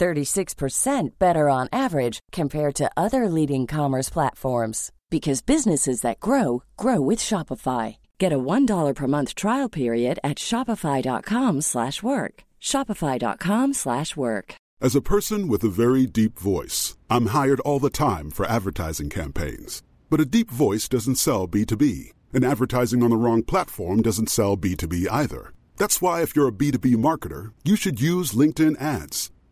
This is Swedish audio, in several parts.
36% better on average compared to other leading commerce platforms because businesses that grow grow with Shopify. Get a $1 per month trial period at shopify.com/work. shopify.com/work. As a person with a very deep voice, I'm hired all the time for advertising campaigns. But a deep voice doesn't sell B2B, and advertising on the wrong platform doesn't sell B2B either. That's why if you're a B2B marketer, you should use LinkedIn ads.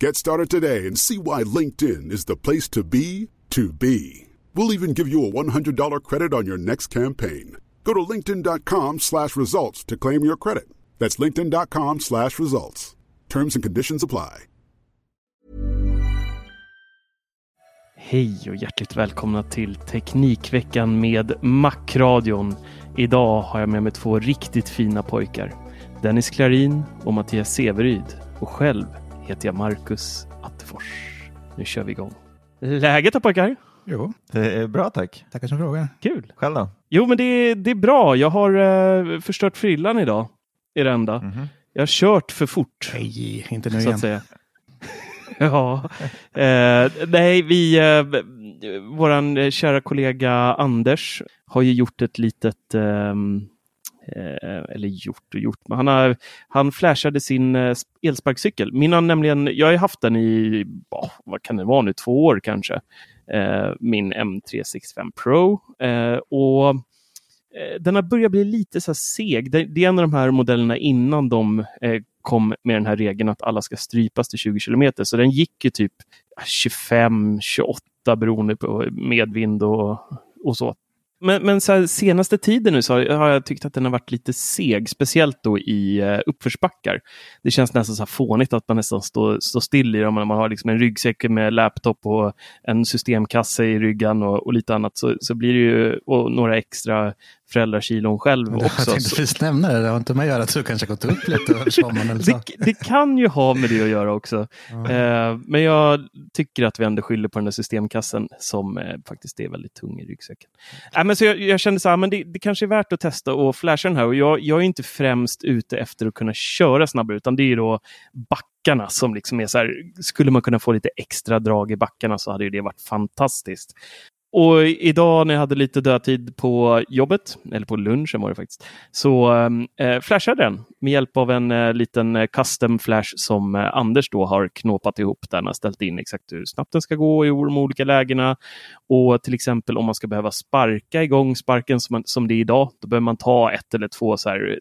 Get started today and see why LinkedIn is the place to be to be. We'll even give you a $100 credit on your next campaign. Go to linkedin.com slash results to claim your credit. That's linkedin.com slash results. Terms and conditions apply. Hej och hjärtligt välkomna till Teknikveckan med Macradion. Idag har jag med mig två riktigt fina pojkar. Dennis Klarin och Mattias Severyd. Och själv heter jag Marcus Attefors. Nu kör vi igång. Läget då pojkar? Jo, Det är bra tack. tackar som frågar. Kul! Själv då? Jo, men det, det är bra. Jag har eh, förstört frillan idag. Är det enda. Mhm. Jag har kört för fort. Nej, inte nu så igen. att säga. ja, eh, nej, vi, eh, våran kära kollega Anders har ju gjort ett litet, eh, Eh, eller gjort och gjort, men han, har, han flashade sin eh, elsparkcykel. Min har nämligen, jag har haft den i, oh, vad kan det vara nu, två år kanske. Eh, min M365 Pro. Och den har börjat bli lite så här seg. Det, är en av de här modellerna innan de kom med den här regeln att alla ska strypas till 20 kilometer. Så den gick ju typ 25, 28 beroende på medvind och, och så. Men, men så här, senaste tiden nu så har jag tyckt att den har varit lite seg, speciellt då i eh, uppförsbackar. Det känns nästan så här fånigt att man nästan står, står still i dem. Man har liksom en ryggsäck med laptop och en systemkasse i ryggen och, och lite annat. Så, så blir det ju och några extra föräldrakilon själv Jag också. tänkte Så- precis nämna det, det har inte med att göra att du kanske gått upp lite över sommaren eller så. det, det kan ju ha med det att göra också. Ja. Eh, men jag tycker att vi ändå skyller på den där systemkassen som eh, faktiskt är väldigt tung i ryggsäcken. Äh, men så jag, jag kände så här, men det, det kanske är värt att testa och flasha den här. Och jag, jag är inte främst ute efter att kunna köra snabbare, utan det är då backarna som liksom är så här, skulle man kunna få lite extra drag i backarna så hade ju det varit fantastiskt. Och idag när jag hade lite dödtid på jobbet, eller på lunchen var det faktiskt, så ehm, eh, flashade den med hjälp av en eh, liten eh, custom flash som eh, Anders då har knåpat ihop där han har ställt in exakt hur snabbt den ska gå i de olika lägena. Och till exempel om man ska behöva sparka igång sparken som, man, som det är idag, då behöver man ta ett eller två så här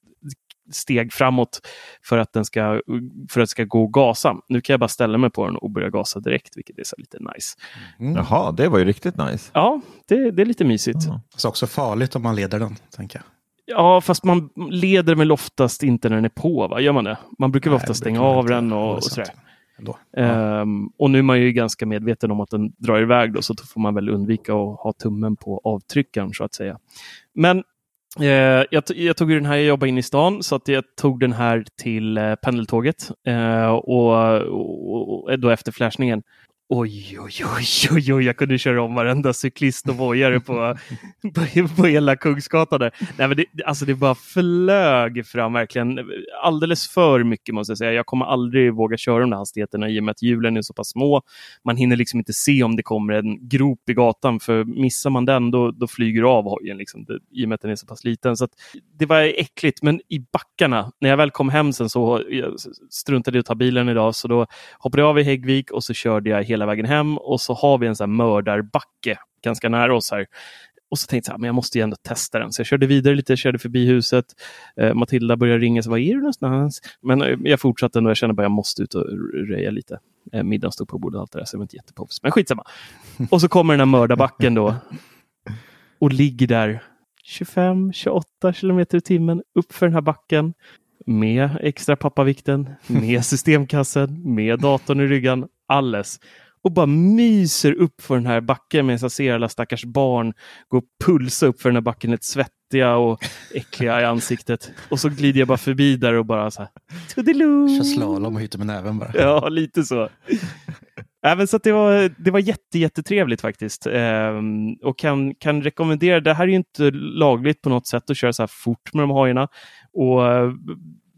steg framåt för att den ska, för att det ska gå att gasa. Nu kan jag bara ställa mig på den och börja gasa direkt, vilket är så lite nice. Mm. Jaha, det var ju riktigt nice. Ja, det, det är lite mysigt. Ja. Så också farligt om man leder den, tänker jag. Ja, fast man leder väl oftast inte när den är på, va? Gör man det? Man brukar väl ofta stänga av inte. den Ja, och, och sådär. Ändå. Ehm, och nu är man ju ganska medveten om att den drar iväg då, så då får man väl undvika att ha tummen på avtryckaren så att säga. Men eh, jag, jag tog ju den här, jag jobbar inne i stan, så att jag tog den här till eh, pendeltåget eh, och, och, och då efter flashningen. Oj, oj, oj, oj, oj, jag kunde köra om varenda cyklist och vojare på, på, på hela Kungsgatan. Där. Nej, men det, alltså det bara flög fram verkligen alldeles för mycket måste jag säga. Jag kommer aldrig våga köra de där hastigheterna i och med att hjulen är så pass små. Man hinner liksom inte se om det kommer en grop i gatan för missar man den då, då flyger du av hojen liksom, det, i och med att den är så pass liten. Så det var äckligt, men i backarna, när jag väl kom hem sen så jag struntade jag i att ta bilen idag så då hoppade jag av i Häggvik och så körde jag hela vägen hem och så har vi en sån här mördarbacke ganska nära oss här. Och så tänkte jag att jag måste ju ändå testa den. Så jag körde vidare lite, körde förbi huset. Eh, Matilda började ringa, så var är du någonstans? Men eh, jag fortsatte ändå, jag kände bara att jag måste ut och röja lite. Eh, middagen stod på bordet och allt det där, så jag var inte jättepoppis. Men skitsamma. Och så kommer den här mördarbacken då. Och ligger där 25-28 kilometer i timmen uppför den här backen med extra pappavikten, med systemkassen, med datorn i ryggen, alles. Och bara myser upp för den här backen medan jag ser alla stackars barn gå och pulsa upp för den här backen, lite svettiga och äckliga i ansiktet. Och så glider jag bara förbi där och bara så här, toodiloo! Kör slalom och hytter med näven bara. Ja, lite så. Även så att det var, det var jätte, jättetrevligt faktiskt. Ehm, och kan, kan rekommendera, det här är ju inte lagligt på något sätt att köra så här fort med de hojarna. Och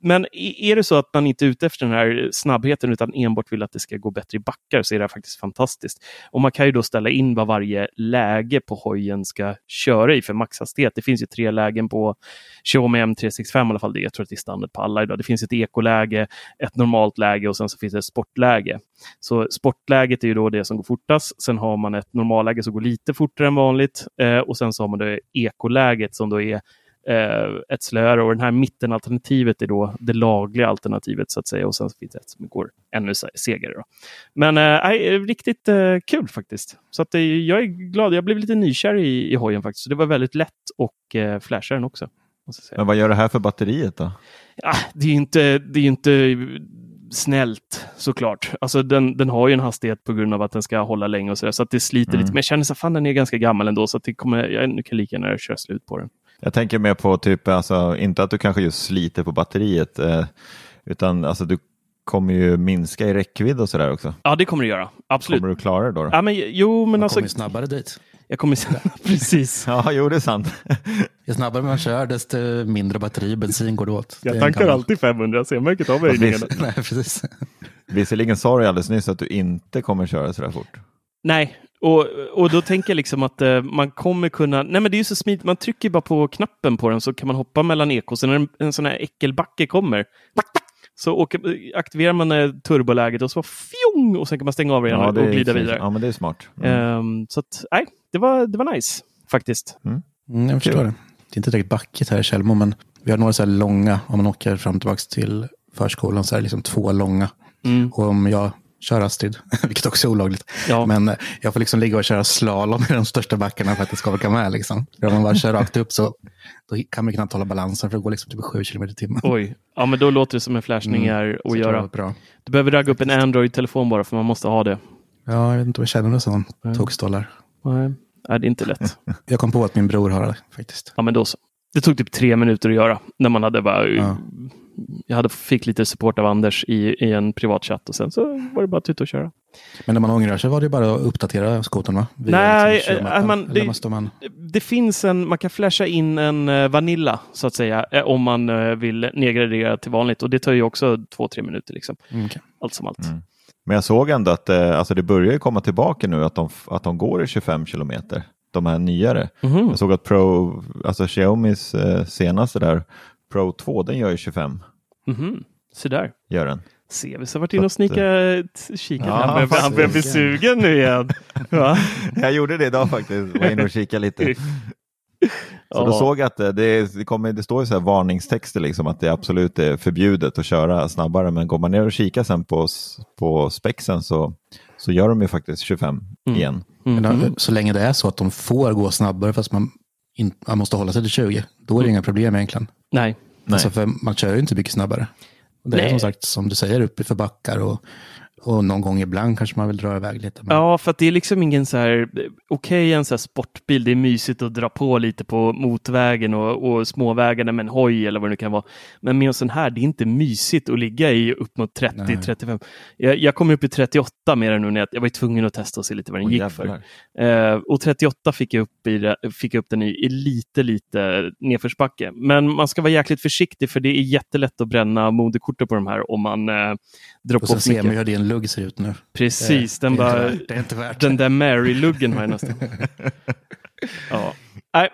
men är det så att man inte är ute efter den här snabbheten utan enbart vill att det ska gå bättre i backar så är det faktiskt fantastiskt. Och man kan ju då ställa in vad varje läge på hojen ska köra i för maxhastighet. Det finns ju tre lägen på Xiaomi M365 i alla fall. Jag tror att det är standard på alla idag. Det finns ett ekoläge, ett normalt läge och sen så finns det ett sportläge. Så sportläget är ju då det som går fortast. Sen har man ett normalläge som går lite fortare än vanligt eh, och sen så har man det ekoläget som då är ett slöare och den här mittenalternativet är då det lagliga alternativet så att säga och sen finns det ett som går ännu segare. Då. Men eh, riktigt eh, kul faktiskt. Så att, eh, jag är glad, jag blev lite nykär i, i hojen faktiskt. Så det var väldigt lätt och eh, flashar den också. Men vad gör det här för batteriet då? Ja, det är inte, det är inte snällt såklart. Alltså den, den har ju en hastighet på grund av att den ska hålla länge och så, där, så att det sliter mm. lite. Men jag känner att den är ganska gammal ändå så att det kommer, jag kan lika gärna köra slut på den. Jag tänker mer på typ, alltså, inte att du kanske just sliter på batteriet, eh, utan alltså, du kommer ju minska i räckvidd och sådär också. Ja, det kommer du göra. Absolut. Kommer du klara det då? då? Ja, men, jo, men Man alltså... kommer snabbare dit. Jag kommer precis. ja, jo, det är sant. Ju snabbare man kör, desto mindre batteri bensin går det åt. Jag tankar alltid 500, så jag märker inte av höjningarna. Nej, precis. Visserligen sa du alldeles nyss att du inte kommer köra så där fort. Nej, och, och då tänker jag liksom att uh, man kommer kunna... Nej, men det är ju så smidigt. Man trycker bara på knappen på den så kan man hoppa mellan ekos. När en, en sån här äckelbacke kommer så åker, aktiverar man uh, turboläget och så fjong och sen kan man stänga av det igen ja, och glida vidare. Ja, men det är smart. Mm. Um, så att, nej, det var, det var nice faktiskt. Mm. Mm, jag förstår det. Det är inte direkt backigt här i Tjällmo, men vi har några så här långa, om man åker fram och tillbaka till förskolan så är det liksom två långa. Mm. Och om jag kör Astrid, vilket också är olagligt. Ja. Men eh, jag får liksom ligga och köra slalom i de största backarna för att det ska orka med. Liksom. För om man bara kör rakt upp så då kan man knappt hålla balansen för det går liksom typ 7 km i timmen. Oj, ja men då låter det som en flashning mm. är att göra. Bra. Du behöver ragga upp en Android-telefon bara för man måste ha det. Ja, jag vet inte om jag känner några sådana tokstollar. Nej. Nej, det är inte lätt. jag kom på att min bror har det faktiskt. Ja, men då så. Det tog typ tre minuter att göra när man hade bara ja jag hade, fick lite support av Anders i, i en privatchatt och sen så var det bara att ut och köra. Men när man ångrar sig var det bara att uppdatera skotern va? Via Nej, liksom äh, man, det, man... det, finns en, man kan flasha in en uh, Vanilla så att säga om man vill nedgradera till vanligt och det tar ju också två, tre minuter liksom. Mm, okay. Allt som allt. Mm. Men jag såg ändå att alltså det börjar komma tillbaka nu att de, att de går i 25 kilometer de här nyare. Mm. Jag såg att Pro, alltså Xiaomis eh, senaste där, Pro 2, den gör ju 25. Mm. Så där. Gör den. Sevis har varit inne och snikat, kikat. Ja, han, börjar, han börjar bli sugen nu igen. Ja. jag gjorde det idag faktiskt, var inne och kikade lite. Så ja. då såg jag att det, det, kommer, det står ju så här varningstexter liksom att det absolut är förbjudet att köra snabbare men går man ner och kikar sen på, på spexen så, så gör de ju faktiskt 25 mm. igen. Mm. Men så länge det är så att de får gå snabbare fast man, in, man måste hålla sig till 20, då är det mm. inga problem egentligen. Nej. Alltså för man kör ju inte mycket snabbare. Det är Nej. som sagt som du säger uppe för backar och Och någon gång ibland kanske man vill dra iväg lite. Men... Ja, för att det är liksom ingen så här, okej okay, en så här sportbil, det är mysigt att dra på lite på motvägen och, och småvägarna med en hoj eller vad det nu kan vara. Men med en sån här, det är inte mysigt att ligga i upp mot 30-35. Jag, jag kommer upp i 38 mer än nu när jag, jag var tvungen att testa och se lite vad den oh, gick jävlar. för. Uh, och 38 fick jag upp, i, fick jag upp den i, i lite, lite nedförsbacke. Men man ska vara jäkligt försiktig för det är jättelätt att bränna moderkortet på de här om man uh, drar på för mycket. Lugg ser ut nu. Precis, den, bara, den där Mary-luggen har jag nästan. ja. Nej,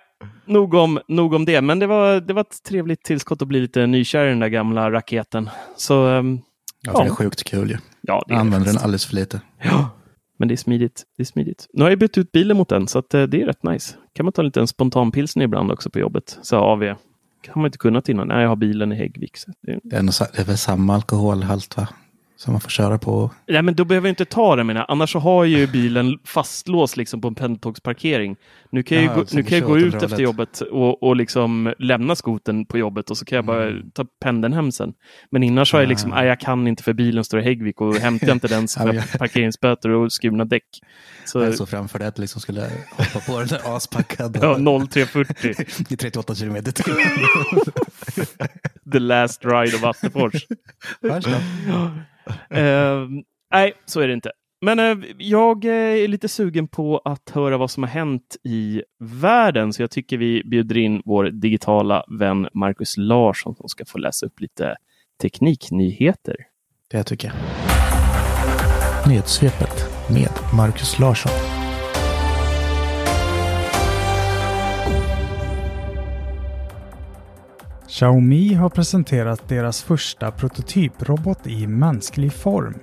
nog om, nog om det, men det var, det var ett trevligt tillskott att bli lite nykär i den där gamla raketen. Så, um, ja, det är sjukt kul ju. Ja, jag använder den alldeles för lite. Ja, men det är smidigt. Det är smidigt. Nu har jag bytt ut bilen mot den, så att, uh, det är rätt nice. Kan man ta en liten spontanpilsner ibland också på jobbet, så AV. kan man inte kunnat innan. Nej, jag har bilen i Häggvik. Det, är... Det, är nog, det är väl samma alkoholhalt va? Som man får köra på? Nej, men då behöver jag inte ta det menar Annars så har ju bilen fastlåst liksom på en pendeltågsparkering. Nu kan jag, Jaha, gå, nu kan jag gå ut efter jobbet och, och liksom lämna skoten på jobbet och så kan jag bara mm. ta pendeln hem sen. Men innan så har jag liksom, nej, jag kan inte för bilen står i Häggvik och hämtar jag inte den så får jag parkeringsböter och skurna däck. Så... Jag såg framför dig att du liksom skulle hoppa på den där aspackad. ja, 0340. I 38 kilometer till. The last ride of Attefors uh, nej, så är det inte. Men uh, jag eh, är lite sugen på att höra vad som har hänt i världen, så jag tycker vi bjuder in vår digitala vän Marcus Larsson som ska få läsa upp lite tekniknyheter. Det tycker jag. Nyhetssvepet med Marcus Larsson. Xiaomi har presenterat deras första prototyprobot i mänsklig form.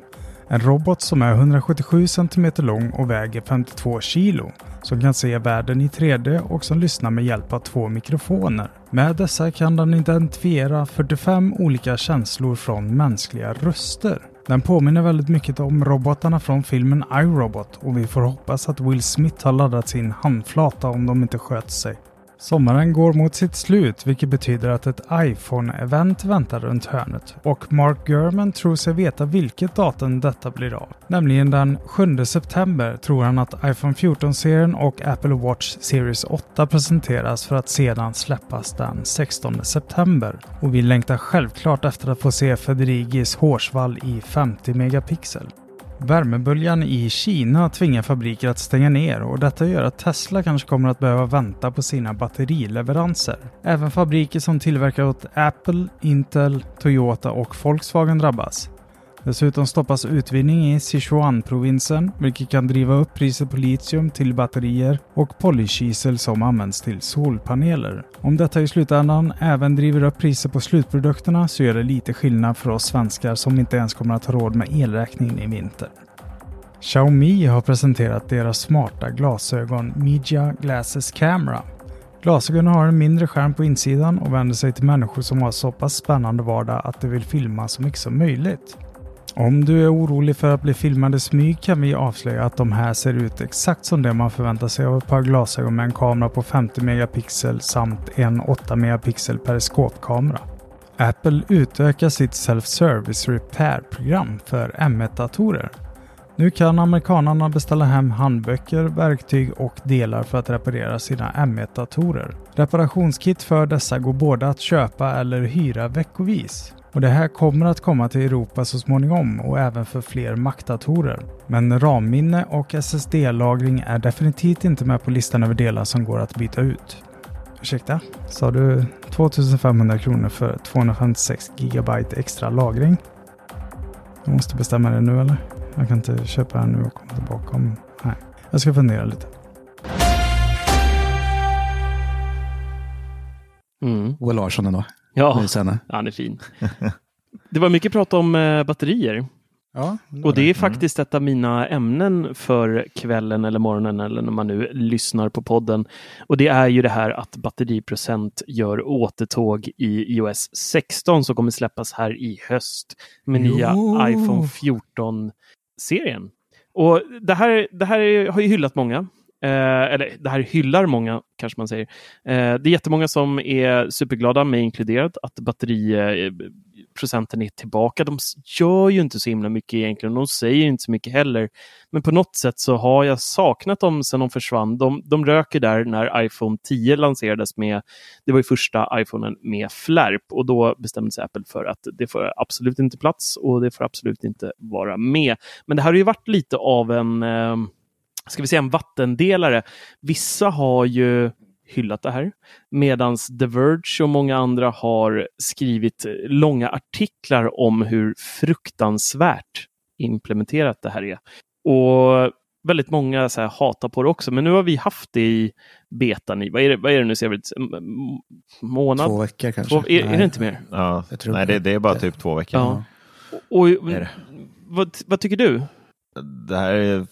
En robot som är 177 cm lång och väger 52 kg. Som kan se världen i 3D och som lyssnar med hjälp av två mikrofoner. Med dessa kan den identifiera 45 olika känslor från mänskliga röster. Den påminner väldigt mycket om robotarna från filmen iRobot och vi får hoppas att Will Smith har laddat sin handflata om de inte sköt sig. Sommaren går mot sitt slut vilket betyder att ett iPhone-event väntar runt hörnet och Mark Gurman tror sig veta vilket datum detta blir av. Nämligen den 7 september tror han att iPhone 14-serien och Apple Watch Series 8 presenteras för att sedan släppas den 16 september. Och vi längtar självklart efter att få se Federigis hårsvall i 50 megapixel. Värmeböljan i Kina tvingar fabriker att stänga ner och detta gör att Tesla kanske kommer att behöva vänta på sina batterileveranser. Även fabriker som tillverkar åt Apple, Intel, Toyota och Volkswagen drabbas. Dessutom stoppas utvinning i Sichuan-provinsen, vilket kan driva upp priset på litium till batterier och polykisel som används till solpaneler. Om detta i slutändan även driver upp priset på slutprodukterna så gör det lite skillnad för oss svenskar som inte ens kommer att ha råd med elräkningen i vinter. Xiaomi har presenterat deras smarta glasögon Media Glasses Camera. Glasögonen har en mindre skärm på insidan och vänder sig till människor som har så pass spännande vardag att de vill filma så mycket som möjligt. Om du är orolig för att bli filmad i smyg kan vi avslöja att de här ser ut exakt som det man förväntar sig av ett par glasögon med en kamera på 50 megapixel samt en 8 megapixel periskopkamera. Apple utökar sitt Self-Service Repair-program för M1-datorer. Nu kan amerikanarna beställa hem handböcker, verktyg och delar för att reparera sina M1-datorer. Reparationskit för dessa går både att köpa eller hyra veckovis. Och det här kommer att komma till Europa så småningom och även för fler Mac-datorer. Men RAM-minne och SSD-lagring är definitivt inte med på listan över delar som går att byta ut. Ursäkta, sa du 2500 kronor för 256 GB extra lagring? Jag måste bestämma det nu eller? Jag kan inte köpa den nu och komma tillbaka om... Nej, jag ska fundera lite. Mm. Will Larsson ändå. Ja, han är fin. Det var mycket prat om eh, batterier. Ja, det och det är mm. faktiskt ett av mina ämnen för kvällen eller morgonen eller när man nu lyssnar på podden. Och det är ju det här att batteriprocent gör återtåg i iOS 16 som kommer släppas här i höst med jo. nya iPhone 14-serien. Och det här, det här har ju hyllat många. Eh, eller det här hyllar många, kanske man säger. Eh, det är jättemånga som är superglada, mig inkluderad, att batteriprocenten eh, är tillbaka. De gör ju inte så himla mycket egentligen. De säger inte så mycket heller. Men på något sätt så har jag saknat dem sedan de försvann. De, de röker där när iPhone 10 lanserades med, det var ju första iPhonen med flärp och då bestämde sig Apple för att det får absolut inte plats och det får absolut inte vara med. Men det här har ju varit lite av en eh, ska vi säga en vattendelare. Vissa har ju hyllat det här. Medan The Verge och många andra har skrivit långa artiklar om hur fruktansvärt implementerat det här är. Och väldigt många så här, hatar på det också, men nu har vi haft det i betan i, vad är det, vad är det nu, ser månad? Två veckor kanske. Två, är, är, det inte mer? Ja, nej, det, det, är bara typ två veckor. Ja. Och, och vad, vad tycker du? Det här är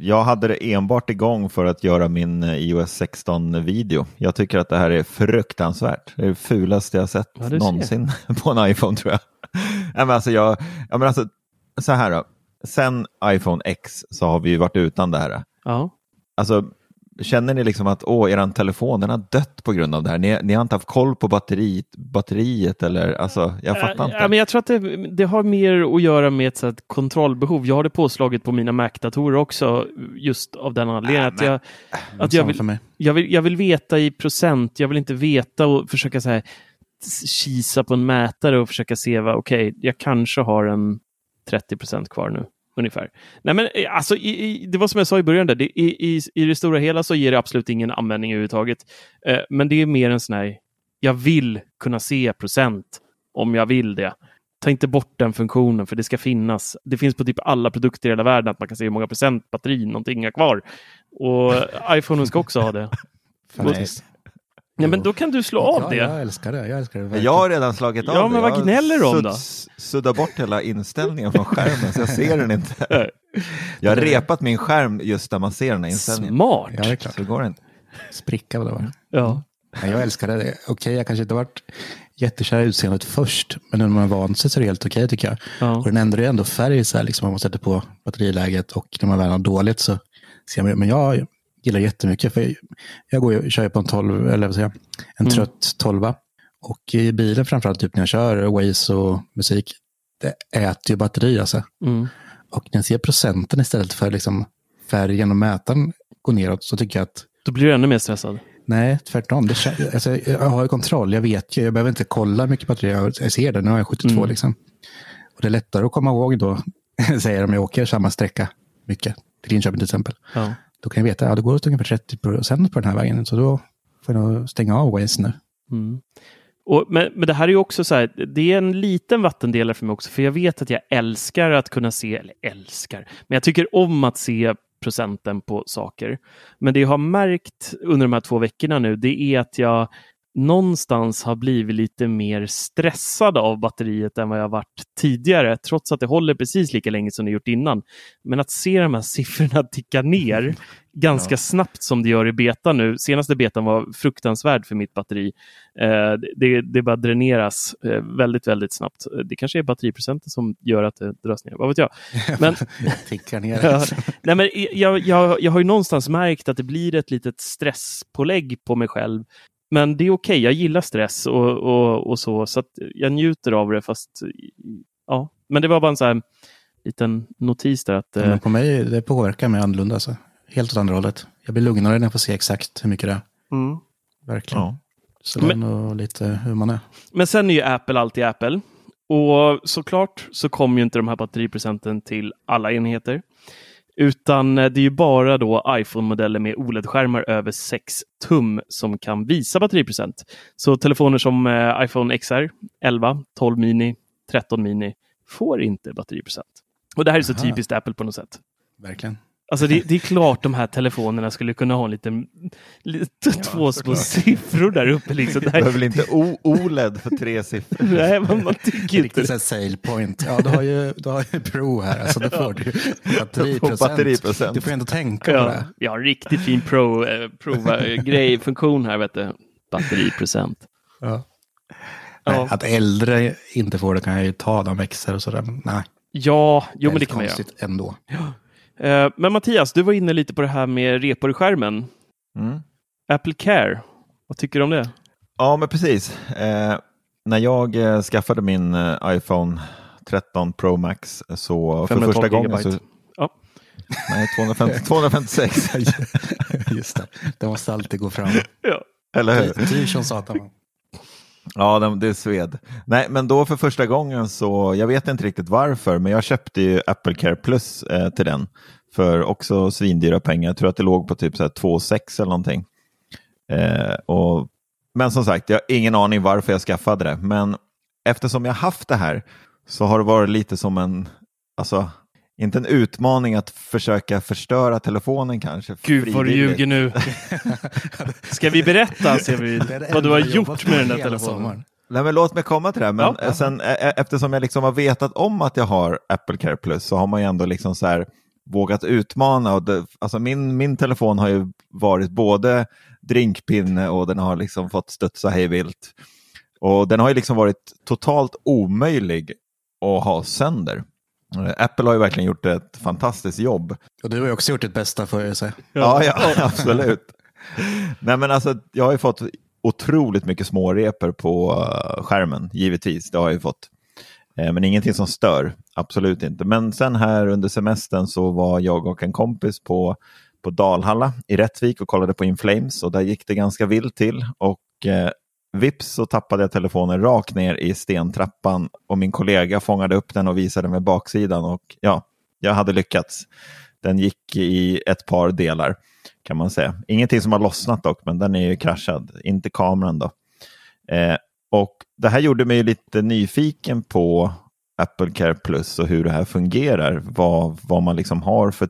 jag hade det enbart igång för att göra min eh, iOS 16-video. Jag tycker att det här är fruktansvärt. Det är det fulaste jag sett ja, någonsin ser. på en iPhone tror jag. men alltså jag, ja, men alltså, så här då. Sen iPhone X så har vi ju varit utan det här. Ja. Alltså, Känner ni liksom att åh, er telefon den har dött på grund av det här? Ni, ni har inte haft koll på batteriet, batteriet eller alltså, jag fattar inte. Ja, men jag tror att det, det har mer att göra med ett så kontrollbehov. Jag har det påslaget på mina Mac-datorer också, just av den anledningen. Äh, att jag, att jag, vill, jag, vill, jag vill veta i procent, jag vill inte veta och försöka så här, kisa på en mätare och försöka se vad, okej, okay, jag kanske har en 30 procent kvar nu ungefär. Nej, men eh, alltså, i, i, det var som jag sa i början, där, det, i, i, det stora hela så ger det absolut ingen användning överhuvudtaget. Eh, men det är mer en sån här, jag vill kunna se procent om jag vill det. Ta inte bort den funktionen, för det ska finnas. Det finns på typ alla produkter i hela världen att man kan se hur många procent batteri någonting är kvar. Och iPhone ska också ha det. Ja, men då kan du slå av ja, det. Jag älskar det. Jag, älskar det jag har redan slagit av ja, men vad gnäller du om då? Sudda bort hela inställningen från skärmen så jag ser den inte. Jag har repat min skärm just där man ser den här inställningen. Smart! Ja, det är klart. Så går det inte. Spricka vad det var. Ja. ja jag älskar det. Okej, okay, jag kanske inte varit jättekär i utseendet först, men när man är van sig så är det helt okej okay, tycker jag. Ja. Och den ändrar ju ändå färg så här, liksom, om man sätter på batteriläget och när man väl har dåligt så ser man, men jag, gillar jättemycket. För jag går ju, kör ju på en 12, eller vad säger en mm. trött 12. Och i bilen framförallt, typ när jag kör Waze och musik, det äter ju batteri alltså. Mm. Och när jag ser procenten istället för liksom färgen och mätaren gå neråt så tycker jag att... Då blir du ännu mer stressad? Nej, tvärtom. Det, alltså, jag har ju kontroll, jag vet ju, jag behöver inte kolla hur mycket batteri jag, ser det, nu har jag 72 mm. liksom. Och det är lättare att komma ihåg då, säger om jag åker samma sträcka mycket, till Linköping till exempel. Ja. Då kan jag veta att ja, det går åt ungefär 30 procent på den här vägen. Så då får jag nog stänga av Waze nu. Mm. Och, men, men det här är ju också så här, det är en liten vattendelare för mig också, för jag vet att jag älskar att kunna se, eller älskar, men jag tycker om att se procenten på saker. Men det jag har märkt under de här två veckorna nu, det är att jag någonstans har blivit lite mer stressad av batteriet än vad jag varit tidigare, trots att det håller precis lika länge som det gjort innan. Men att se de här siffrorna ticka ner ganska ja. snabbt som det gör i beta nu. Senaste betan var fruktansvärd för mitt batteri. Eh, det, det bara dräneras eh, väldigt, väldigt snabbt. Det kanske är batteriprocenten som gör att det dras ner, vad vet jag. Men, tickar ner. ja, nej, men jag, jag, jag har ju någonstans märkt att det blir ett litet stresspålägg på mig själv men det är okej, okay. jag gillar stress och, och, och, så, så att jag njuter av det. Fast, ja. Men det var bara en sån här liten notis där. Att, ja, eh, på mig det påverkar mig annorlunda. Alltså. Helt åt andra hållet. Jag blir lugnare när jag får se exakt hur mycket det är. Mm. Verkligen. Ja. Så det är nog lite hur man är. Men sen är ju Apple alltid Apple. Och såklart så kommer ju inte de här batteriprocenten till alla enheter. Utan eh, det är ju bara då iPhone-modeller med OLED-skärmar över 6 tum som kan visa batteriprocent. Så telefoner som eh, iPhone XR 11, 12 mini, 13 mini får inte batteriprocent. Och det här är så Aha. typiskt Apple på något sätt. Verkligen. Alltså det, det, är klart de här telefonerna skulle kunna ha en liten, lite, två små siffror där uppe. Liksom. Det behöver väl inte o OLED för tre siffror? Nej, men man tycker inte det. sale point. Ja, du har ju, du har ju Pro här, alltså då får du batteriprocent. batteriprocent. Du får ändå tänka ja, på det. Vi har en riktigt fin Pro, eh, Pro-grej, funktion här, vet du. Batteriprocent. Ja. ja. Att äldre inte får det kan jag ju ta, de växer och sådär. Nej. Ja, jo men det kan man göra. ändå. Ja. Eh, men Mattias, du var inne lite på det här med repor i skärmen. Mm. Apple Care, vad tycker du om det? Ja, men precis. Eh, när jag eh, skaffade min eh, iPhone 13 Pro Max så för första gången så... Ja. Nej, 250, 256. Just det, det måste alltid gå fram. Ja. Eller hur? Dyr som satan. Ja, det är sved. Nej, men då för första gången så, jag vet inte riktigt varför, men jag köpte ju Apple Care Plus eh, till den för också svindyra pengar. Jag tror att det låg på typ 2,6 eller någonting. Eh, och, men som sagt, jag har ingen aning varför jag skaffade det. Men eftersom jag haft det här så har det varit lite som en, alltså inte en utmaning att försöka förstöra telefonen kanske. Gud vad du ljuger nu. Ska vi berätta ser vi, vad du har gjort med den där telefonen? Nej, men låt mig komma till det. Men ja. sen, eftersom jag liksom har vetat om att jag har Apple Care Plus så har man ju ändå liksom så här, vågat utmana. Och det, alltså min, min telefon har ju varit både drinkpinne och den har liksom fått studsa hejvilt. Och den har ju liksom varit totalt omöjlig att ha sönder. Apple har ju verkligen gjort ett fantastiskt jobb. Och du har ju också gjort ditt bästa för att säga. Ja, ja, absolut. Nej, men alltså, jag har ju fått otroligt mycket småreper på uh, skärmen, givetvis. Det har jag ju fått. Eh, men ingenting som stör, absolut inte. Men sen här under semestern så var jag och en kompis på, på Dalhalla i Rättvik och kollade på Inflames och där gick det ganska vilt till. Och eh, Vips så tappade jag telefonen rakt ner i stentrappan och min kollega fångade upp den och visade mig baksidan och ja, jag hade lyckats. Den gick i ett par delar kan man säga. Ingenting som har lossnat dock, men den är ju kraschad, inte kameran då. Eh, och det här gjorde mig lite nyfiken på Apple Care Plus och hur det här fungerar, vad, vad man liksom har för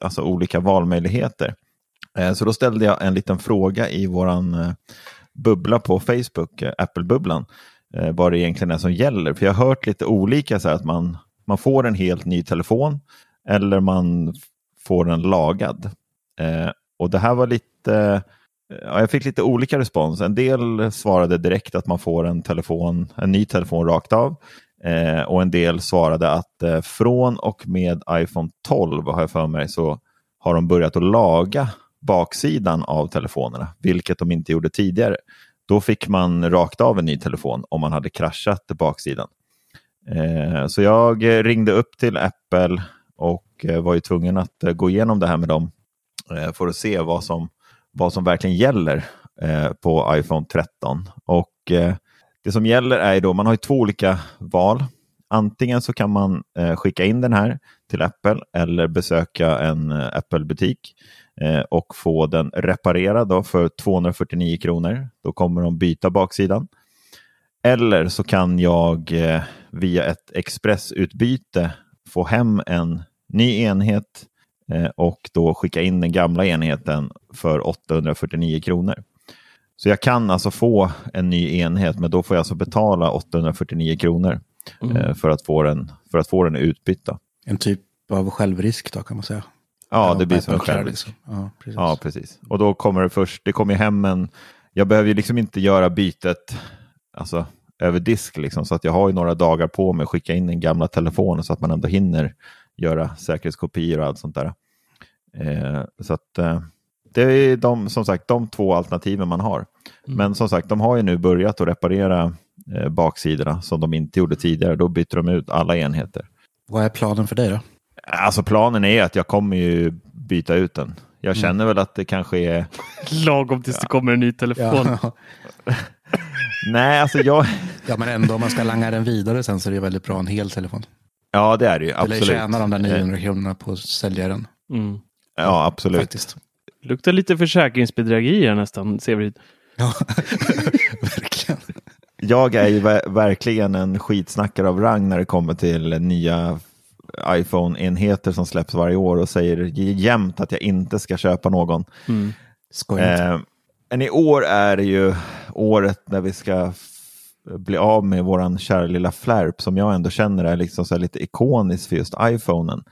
alltså, olika valmöjligheter. Eh, så då ställde jag en liten fråga i våran eh, bubbla på Facebook, eh, Apple-bubblan, eh, vad det egentligen är som gäller. För jag har hört lite olika, så att man, man får en helt ny telefon eller man får den lagad. Eh, och det här var lite, ja, jag fick lite olika respons. En del svarade direkt att man får en, telefon, en ny telefon rakt av. Eh, och en del svarade att eh, från och med iPhone 12 har jag för mig så har de börjat att laga baksidan av telefonerna, vilket de inte gjorde tidigare. Då fick man rakt av en ny telefon om man hade kraschat baksidan. Eh, så jag ringde upp till Apple och eh, var ju tvungen att eh, gå igenom det här med dem eh, för att se vad som, vad som verkligen gäller eh, på iPhone 13. Och eh, det som gäller är då, man har två olika val. Antingen så kan man skicka in den här till Apple eller besöka en Apple-butik och få den reparerad då för 249 kronor. Då kommer de byta baksidan. Eller så kan jag eh, via ett expressutbyte få hem en ny enhet eh, och då skicka in den gamla enheten för 849 kronor. Så jag kan alltså få en ny enhet, men då får jag alltså betala 849 kronor mm. Eh, för, att få den, för att få den utbytta. En typ av självrisk då kan man säga. Ja, det blir som en själv. Liksom. Ja, precis. ja, precis. Och då kommer det först, det kommer hem en, jag behöver ju liksom inte göra bytet alltså, över disk, liksom, så att jag har ju några dagar på mig att skicka in den gamla telefonen så att man ändå hinner göra säkerhetskopior och allt sånt där. Eh, så att eh, det är de, som sagt, de två alternativen man har. Mm. Men som sagt, de har ju nu börjat att reparera eh, baksidorna som de inte gjorde tidigare. Då byter de ut alla enheter. Vad är planen för dig då? Alltså planen är att jag kommer ju byta ut den. Jag mm. känner mm. väl att det kanske är... Lagom tills ja. det kommer en ny telefon. Ja. Nej, alltså jag... ja, men ändå om man ska langa den vidare sen så är det väldigt bra en hel telefon. Ja, det är det ju. Absolut. Eller tjäna de där 900 eh. kronorna på att sälja den. Mm. Ja, absolut. Faktiskt. Luktar lite försäkringsbedrägerier nästan, ser vi. Ja, verkligen. Jag är ju verkligen en skitsnackare av rang när det kommer till nya iPhone-enheter som släpps varje år och säger jämt att jag inte ska köpa någon. Mm. Eh, men i år är det ju året när vi ska bli av med våran kära lilla flärp som jag ändå känner är liksom så lite ikonisk för just iPhonen.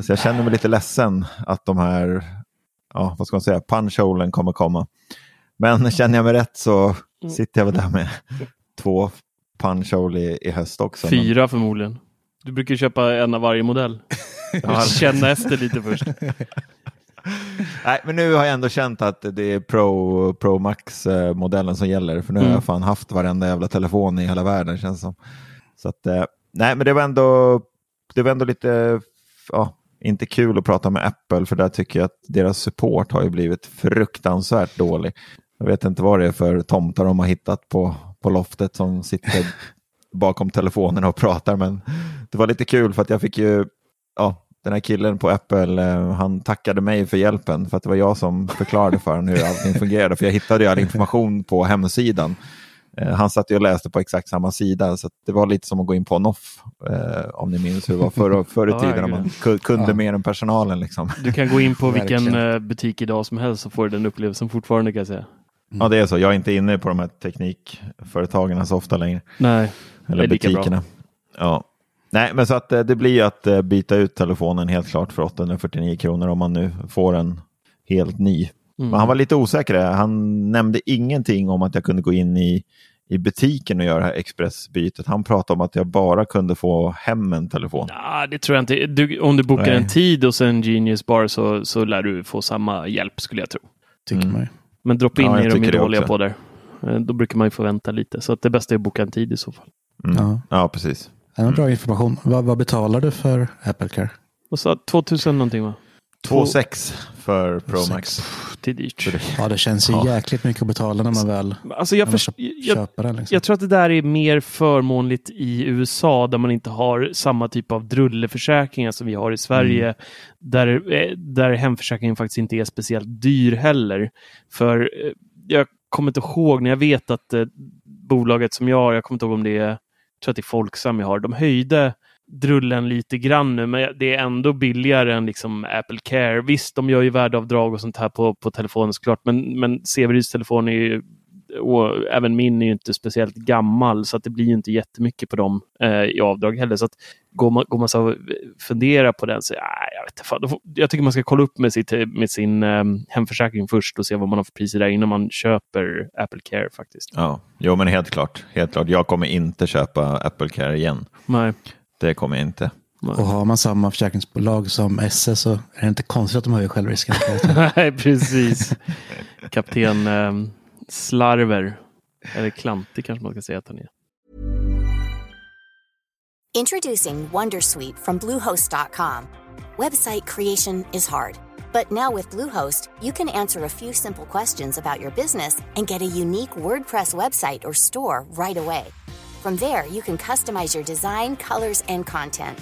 Så jag känner mig lite ledsen att de här, ja vad ska man säga, punchholen kommer komma. Men känner jag mig rätt så mm. sitter jag väl där med två punchhole i, i höst också. Fyra men... förmodligen. Du brukar köpa en av varje modell. Känna efter lite först. Nej, men nu har jag ändå känt att det är Pro, Pro Max-modellen som gäller. För nu mm. har jag fan haft varenda jävla telefon i hela världen känns som. Så att, eh, nej, men det var ändå, det var ändå lite, ja, inte kul att prata med Apple för där tycker jag att deras support har ju blivit fruktansvärt dålig. Jag vet inte vad det är för tomtar de har hittat på, på loftet som sitter bakom telefonen och pratar men det var lite kul för att jag fick ju, ja, den här killen på Apple, eh, han tackade mig för hjälpen för att det var jag som förklarade för honom hur allting fungerade. För jag hittade ju all information på hemsidan. Eh, han satt ju och läste på exakt samma sida, så det var lite som att gå in på Noff, eh, om ni minns hur det var förr, förr i tiden, när man kunde ja. mer än personalen. Liksom. Du kan gå in på vilken butik idag som helst så får du den upplevelsen fortfarande kan jag säga. Mm. Ja, det är så. Jag är inte inne på de här teknikföretagen så ofta längre. Nej, Eller butikerna. Ja. Nej, men så att det blir att byta ut telefonen helt klart för 849 kronor om man nu får en helt ny. Mm. Men han var lite osäker. Han nämnde ingenting om att jag kunde gå in i, i butiken och göra det här expressbytet. Han pratade om att jag bara kunde få hem en telefon. Ja, det tror jag inte. Du, om du bokar Nej. en tid hos en Genius Bar så, så lär du få samma hjälp skulle jag tro. Tycker mm. man Men drop in ja, är de dåliga på där. Eh, då brukar man ju få vänta lite. Så att det bästa är att boka en tid i så fall. Mm. Ja. ja, precis. En bra information. Vad, vad betalar du för Apple Care? Vad sa 2000 någonting va? 2,6 för Pro Max. Det är dyrt. Ja, det känns ju ja. jäkligt mycket att betala när man väl alltså jag, för, jag, den, liksom. jag tror att det där är mer förmånligt i USA där man inte har samma typ av drulleförsäkringar som vi har i Sverige. Mm. Där, eh, där hemförsäkringen faktiskt inte är speciellt dyr heller. För eh, jag kommer inte ihåg, när jag vet att eh, bolaget som jag har, jag kommer inte ihåg om det är, tror att det är Folksam jag har, de höjde drullen lite grann nu, men det är ändå billigare än liksom Apple Care. Visst, de gör ju värdeavdrag och sånt här på, på telefonen såklart, men, men Severyds telefon är ju och även min är ju inte speciellt gammal så att det blir ju inte jättemycket på dem eh, i avdrag heller. Så att går man, går man så fundera på den så nej, jag, vet inte, får, jag tycker man ska kolla upp med, sitt, med sin eh, hemförsäkring först och se vad man har för priser där innan man köper Apple Care faktiskt. Ja, jo men helt klart. Helt klart. Jag kommer inte köpa Apple Care igen. Nej. Det kommer jag inte. Och har man samma försäkringsbolag som SS så är det inte konstigt att de höjer självrisken. Nej, precis. Kapten eh, Slarver, eller Klantig kanske man ska säga att han är. Introducing Wondersuite from Bluehost.com. Website creation is hard, but now with Bluehost you can answer a few simple questions about your business and get a unique WordPress website or store right away. From there, you can customize your design, colors, and content.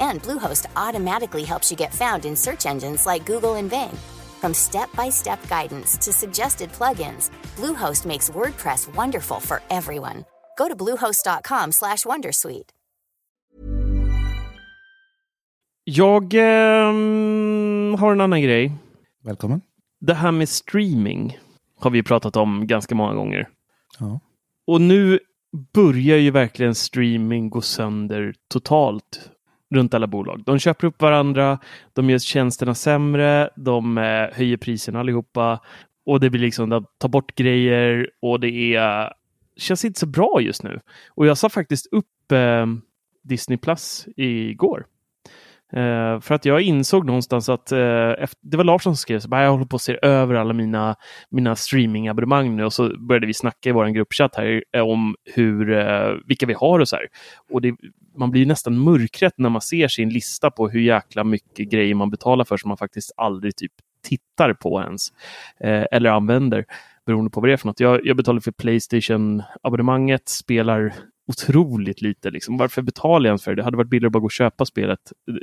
And Bluehost automatically helps you get found in search engines like Google and Bing. From step-by-step guidance to suggested plugins, Bluehost makes WordPress wonderful for everyone. Go to bluehost.com/wondersuite. Jag eh, har en annan grej. Välkommen. Det här med streaming har vi pratat om ganska många gånger. Ja. Och nu börjar ju verkligen streaming gå sönder totalt runt alla bolag. De köper upp varandra, de gör tjänsterna sämre, de eh, höjer priserna allihopa och det blir liksom, de tar bort grejer och det är, känns inte så bra just nu. Och jag sa faktiskt upp eh, Disney Plus igår. Uh, för att jag insåg någonstans att uh, efter, det var Larsson som skrev så jag håller på att se över alla mina, mina streamingabonnemang nu och så började vi snacka i vår gruppchatt här eh, om hur, vilka vi har och så här. Och det, man blir nästan mörkrätt när man ser sin lista på hur jäkla mycket grejer man betalar för som man faktiskt aldrig typ tittar på ens eller använder beroende på vad det är för något. Jag, jag betalar för Playstation-abonnemanget, spelar otroligt lite. Liksom. Varför betalar jag ens för det? Det hade varit billigare att bara gå och köpa spelet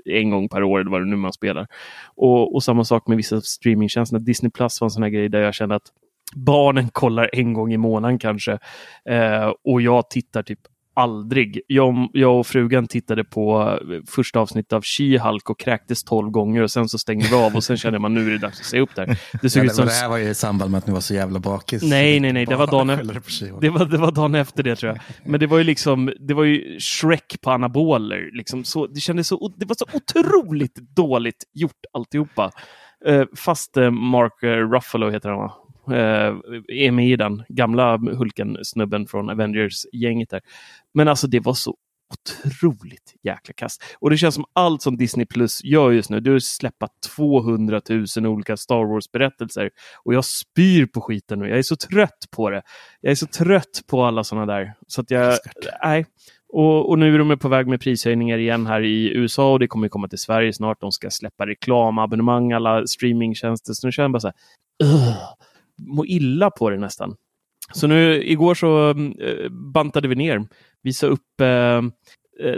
en gång per år, eller vad det nu man spelar. Och, och samma sak med vissa streamingtjänster. Disney Plus var en sån här grej där jag kände att barnen kollar en gång i månaden kanske. Eh, och jag tittar typ aldrig. Jag, jag och frugan tittade på första avsnittet av She-Hulk och kräktes tolv gånger och sen så stängde vi av och sen kände man nu är det dags att se upp där. Det, såg ja, ut som... det här var ju i samband med att ni var så jävla bakis. Nej, nej, nej, det var, dagen det, var, det var dagen efter det tror jag. Men det var ju liksom, det var ju Shrek på anaboler. Liksom så, det, kändes så, det var så otroligt dåligt gjort alltihopa. Uh, fast uh, Mark Ruffalo heter han va? Eh, är med i den. Gamla Hulken-snubben från Avengers-gänget där. Men alltså det var så otroligt jäkla kast. Och det känns som allt som Disney Plus gör just nu, det är att släppa 200 000 olika Star Wars-berättelser. Och jag spyr på skiten nu. Jag är så trött på det. Jag är så trött på alla sådana där. Så att jag, nej. Och, och, nu är de på väg med prishöjningar igen här i USA och det kommer komma till Sverige snart. De ska släppa reklamabonnemang, alla streamingtjänster. Så nu känner jag bara så här, uh, må illa på det nästan. Så nu igår så uh, bantade vi ner. Visa upp uh,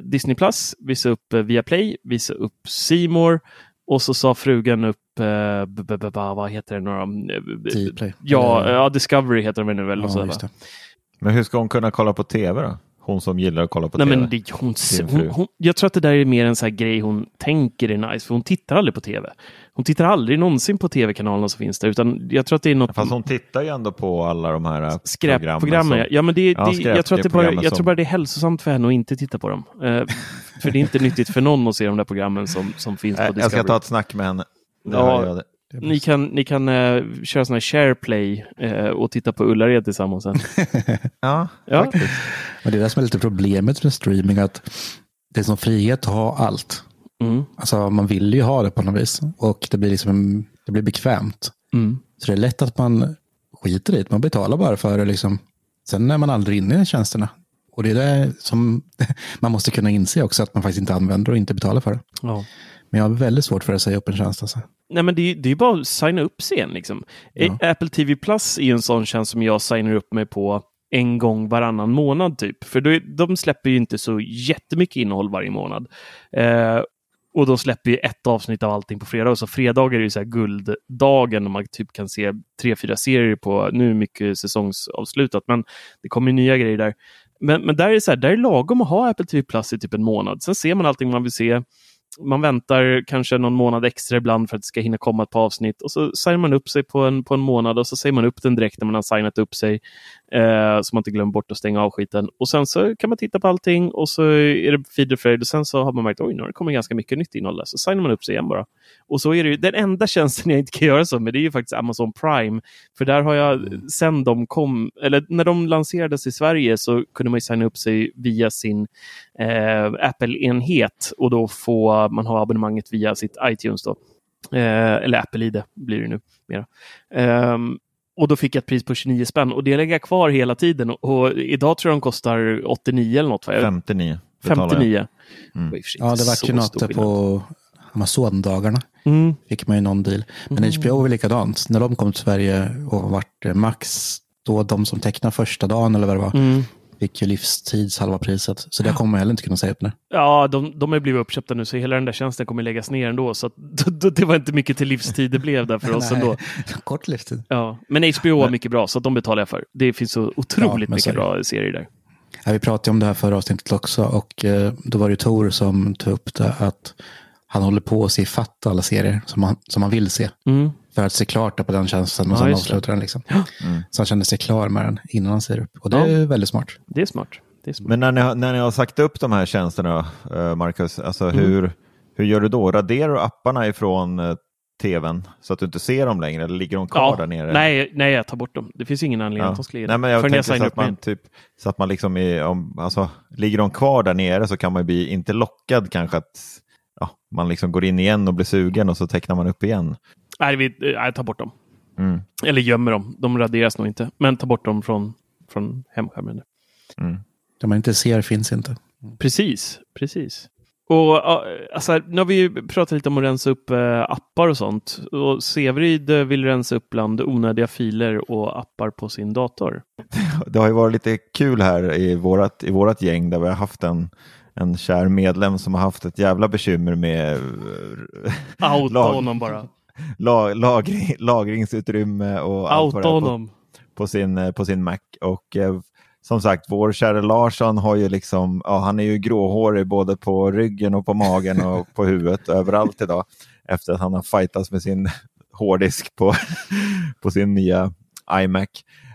Disney Plus, visa upp uh, Viaplay, visa upp Simor och så sa frugan upp, uh, vad heter det nu då? Ja, ja, Discovery heter de nu väl. Ja, så, Men hur ska hon kunna kolla på tv då? Hon som gillar att kolla på Nej, tv. Men det, hon, hon, hon, jag tror att det där är mer en sån grej hon tänker är nice, för hon tittar aldrig på tv. Hon tittar aldrig någonsin på tv-kanalerna som finns där, utan jag tror att det är något... Fast hon tittar ju ändå på alla de här äh, skräpprogrammen. Ja, men det, det, ja, jag, tror att det bara, jag tror bara det är hälsosamt för henne att inte titta på dem. Uh, för det är inte nyttigt för någon att se de där programmen som, som finns på Discovery. Jag ska ta ett snack med henne. Ja, ni kan, ni kan uh, köra sån här shareplay uh, och titta på Ullared tillsammans sen. ja, ja, faktiskt. Men det är det som är lite problemet med streaming, att det är som frihet att ha allt. Mm. Alltså man vill ju ha det på något vis och det blir, liksom, det blir bekvämt. Mm. Så det är lätt att man skiter i det, man betalar bara för det. Liksom. Sen är man aldrig inne i tjänsterna. Och det är det som man måste kunna inse också, att man faktiskt inte använder och inte betalar för det. Ja. Men jag har väldigt svårt för att säga upp en tjänst. Alltså. Nej, men det, det är bara att signa upp sig igen. Liksom. Ja. Apple TV Plus är en sån tjänst som jag signar upp mig på en gång varannan månad typ. För då, de släpper ju inte så jättemycket innehåll varje månad. Eh, och de släpper ju ett avsnitt av allting på fredag. Så fredagar är ju så här gulddagen och man typ kan se tre, fyra serier på. Nu är mycket säsongsavslutat, men det kommer nya grejer där. Men, men där är det så här, där är lagom att ha Apple TV Plus i typ en månad. Sen ser man allting man vill se man väntar kanske någon månad extra ibland för att det ska hinna komma ett par avsnitt och så signar man upp sig på en, på en månad och så säger man upp den direkt när man har signat upp sig eh, så man inte glömmer bort att stänga av skiten. Och sen så kan man titta på allting och så är det feed och fröjd och sen så har man märkt har det kommit ganska mycket nytt innehåll där. Så signar man upp sig igen bara. Och så är det ju, den enda tjänsten jag inte kan göra så med det är ju faktiskt Amazon Prime. För där har jag, mm. sen de kom, eller när de lanserades i Sverige så kunde man ju signa upp sig via sin eh, Apple-enhet och då få man ha abonnemanget via sitt iTunes. Då. Eh, eller Apple-ID blir det nu. Mera. Eh, och då fick jag ett pris på 29 spänn och det lägger jag kvar hela tiden. Och, och idag tror jag de kostar 89 eller något. 59. 59. Mm. Ja, det var ju något på Amazon-dagarna. Mm. Fick man ju någon deal. Men mm. HBO var likadant. När de kom till Sverige och vart max, då de som tecknade första dagen eller vad det var, mm fick ju livstids halva priset. Så det kommer man heller inte kunna säga upp nu. Ja, de, de är blivit uppköpta nu så hela den där tjänsten kommer läggas ner ändå. Så det var inte mycket till livstid det blev där för oss ändå. Kort livstid. Ja, men HBO var mycket bra så de betalar jag för. Det finns så otroligt ja, mycket bra serier där. Ja, vi pratade om det här förra avsnittet också och eh, då var det Tor som tog upp det att han håller på att se fatt alla serier som han, som han vill se. Mm för att se klart på den tjänsten och ja, sen avsluta den. Liksom. Mm. Så han kände sig klar med den innan han säger upp. Och det ja. är väldigt smart. Det är smart. Det är smart. Men när ni, har, när ni har sagt upp de här tjänsterna, uh, Marcus, alltså mm. hur, hur gör du då? Raderar du apparna ifrån uh, tvn så att du inte ser dem längre eller ligger de kvar ja, där nere? Nej, nej, jag tar bort dem. Det finns ingen anledning ja. att de ska nej, men jag tänkte så att, man, typ, så att man liksom är, om, alltså, ligger de kvar där nere så kan man bli inte lockad kanske att ja, man liksom går in igen och blir sugen och så tecknar man upp igen. Nej, vi, nej ta bort dem. Mm. Eller gömmer dem. De raderas nog inte. Men ta bort dem från, från hemskärmen. Mm. Det man inte ser finns inte. Precis, precis. Och alltså, Nu har vi pratat lite om att rensa upp äh, appar och sånt. Och Severid vill rensa upp bland onödiga filer och appar på sin dator. Det har ju varit lite kul här i vårat, i vårat gäng där vi har haft en en kär medlem som har haft ett jävla bekymmer med Outa lag, honom bara. Lag, lagring, lagringsutrymme och allt på, på, sin, på sin Mac. Och eh, som sagt, vår kära Larsson har ju liksom, ja, han är ju gråhårig både på ryggen och på magen och på huvudet överallt idag efter att han har fightats med sin hårddisk på, på sin nya iMac.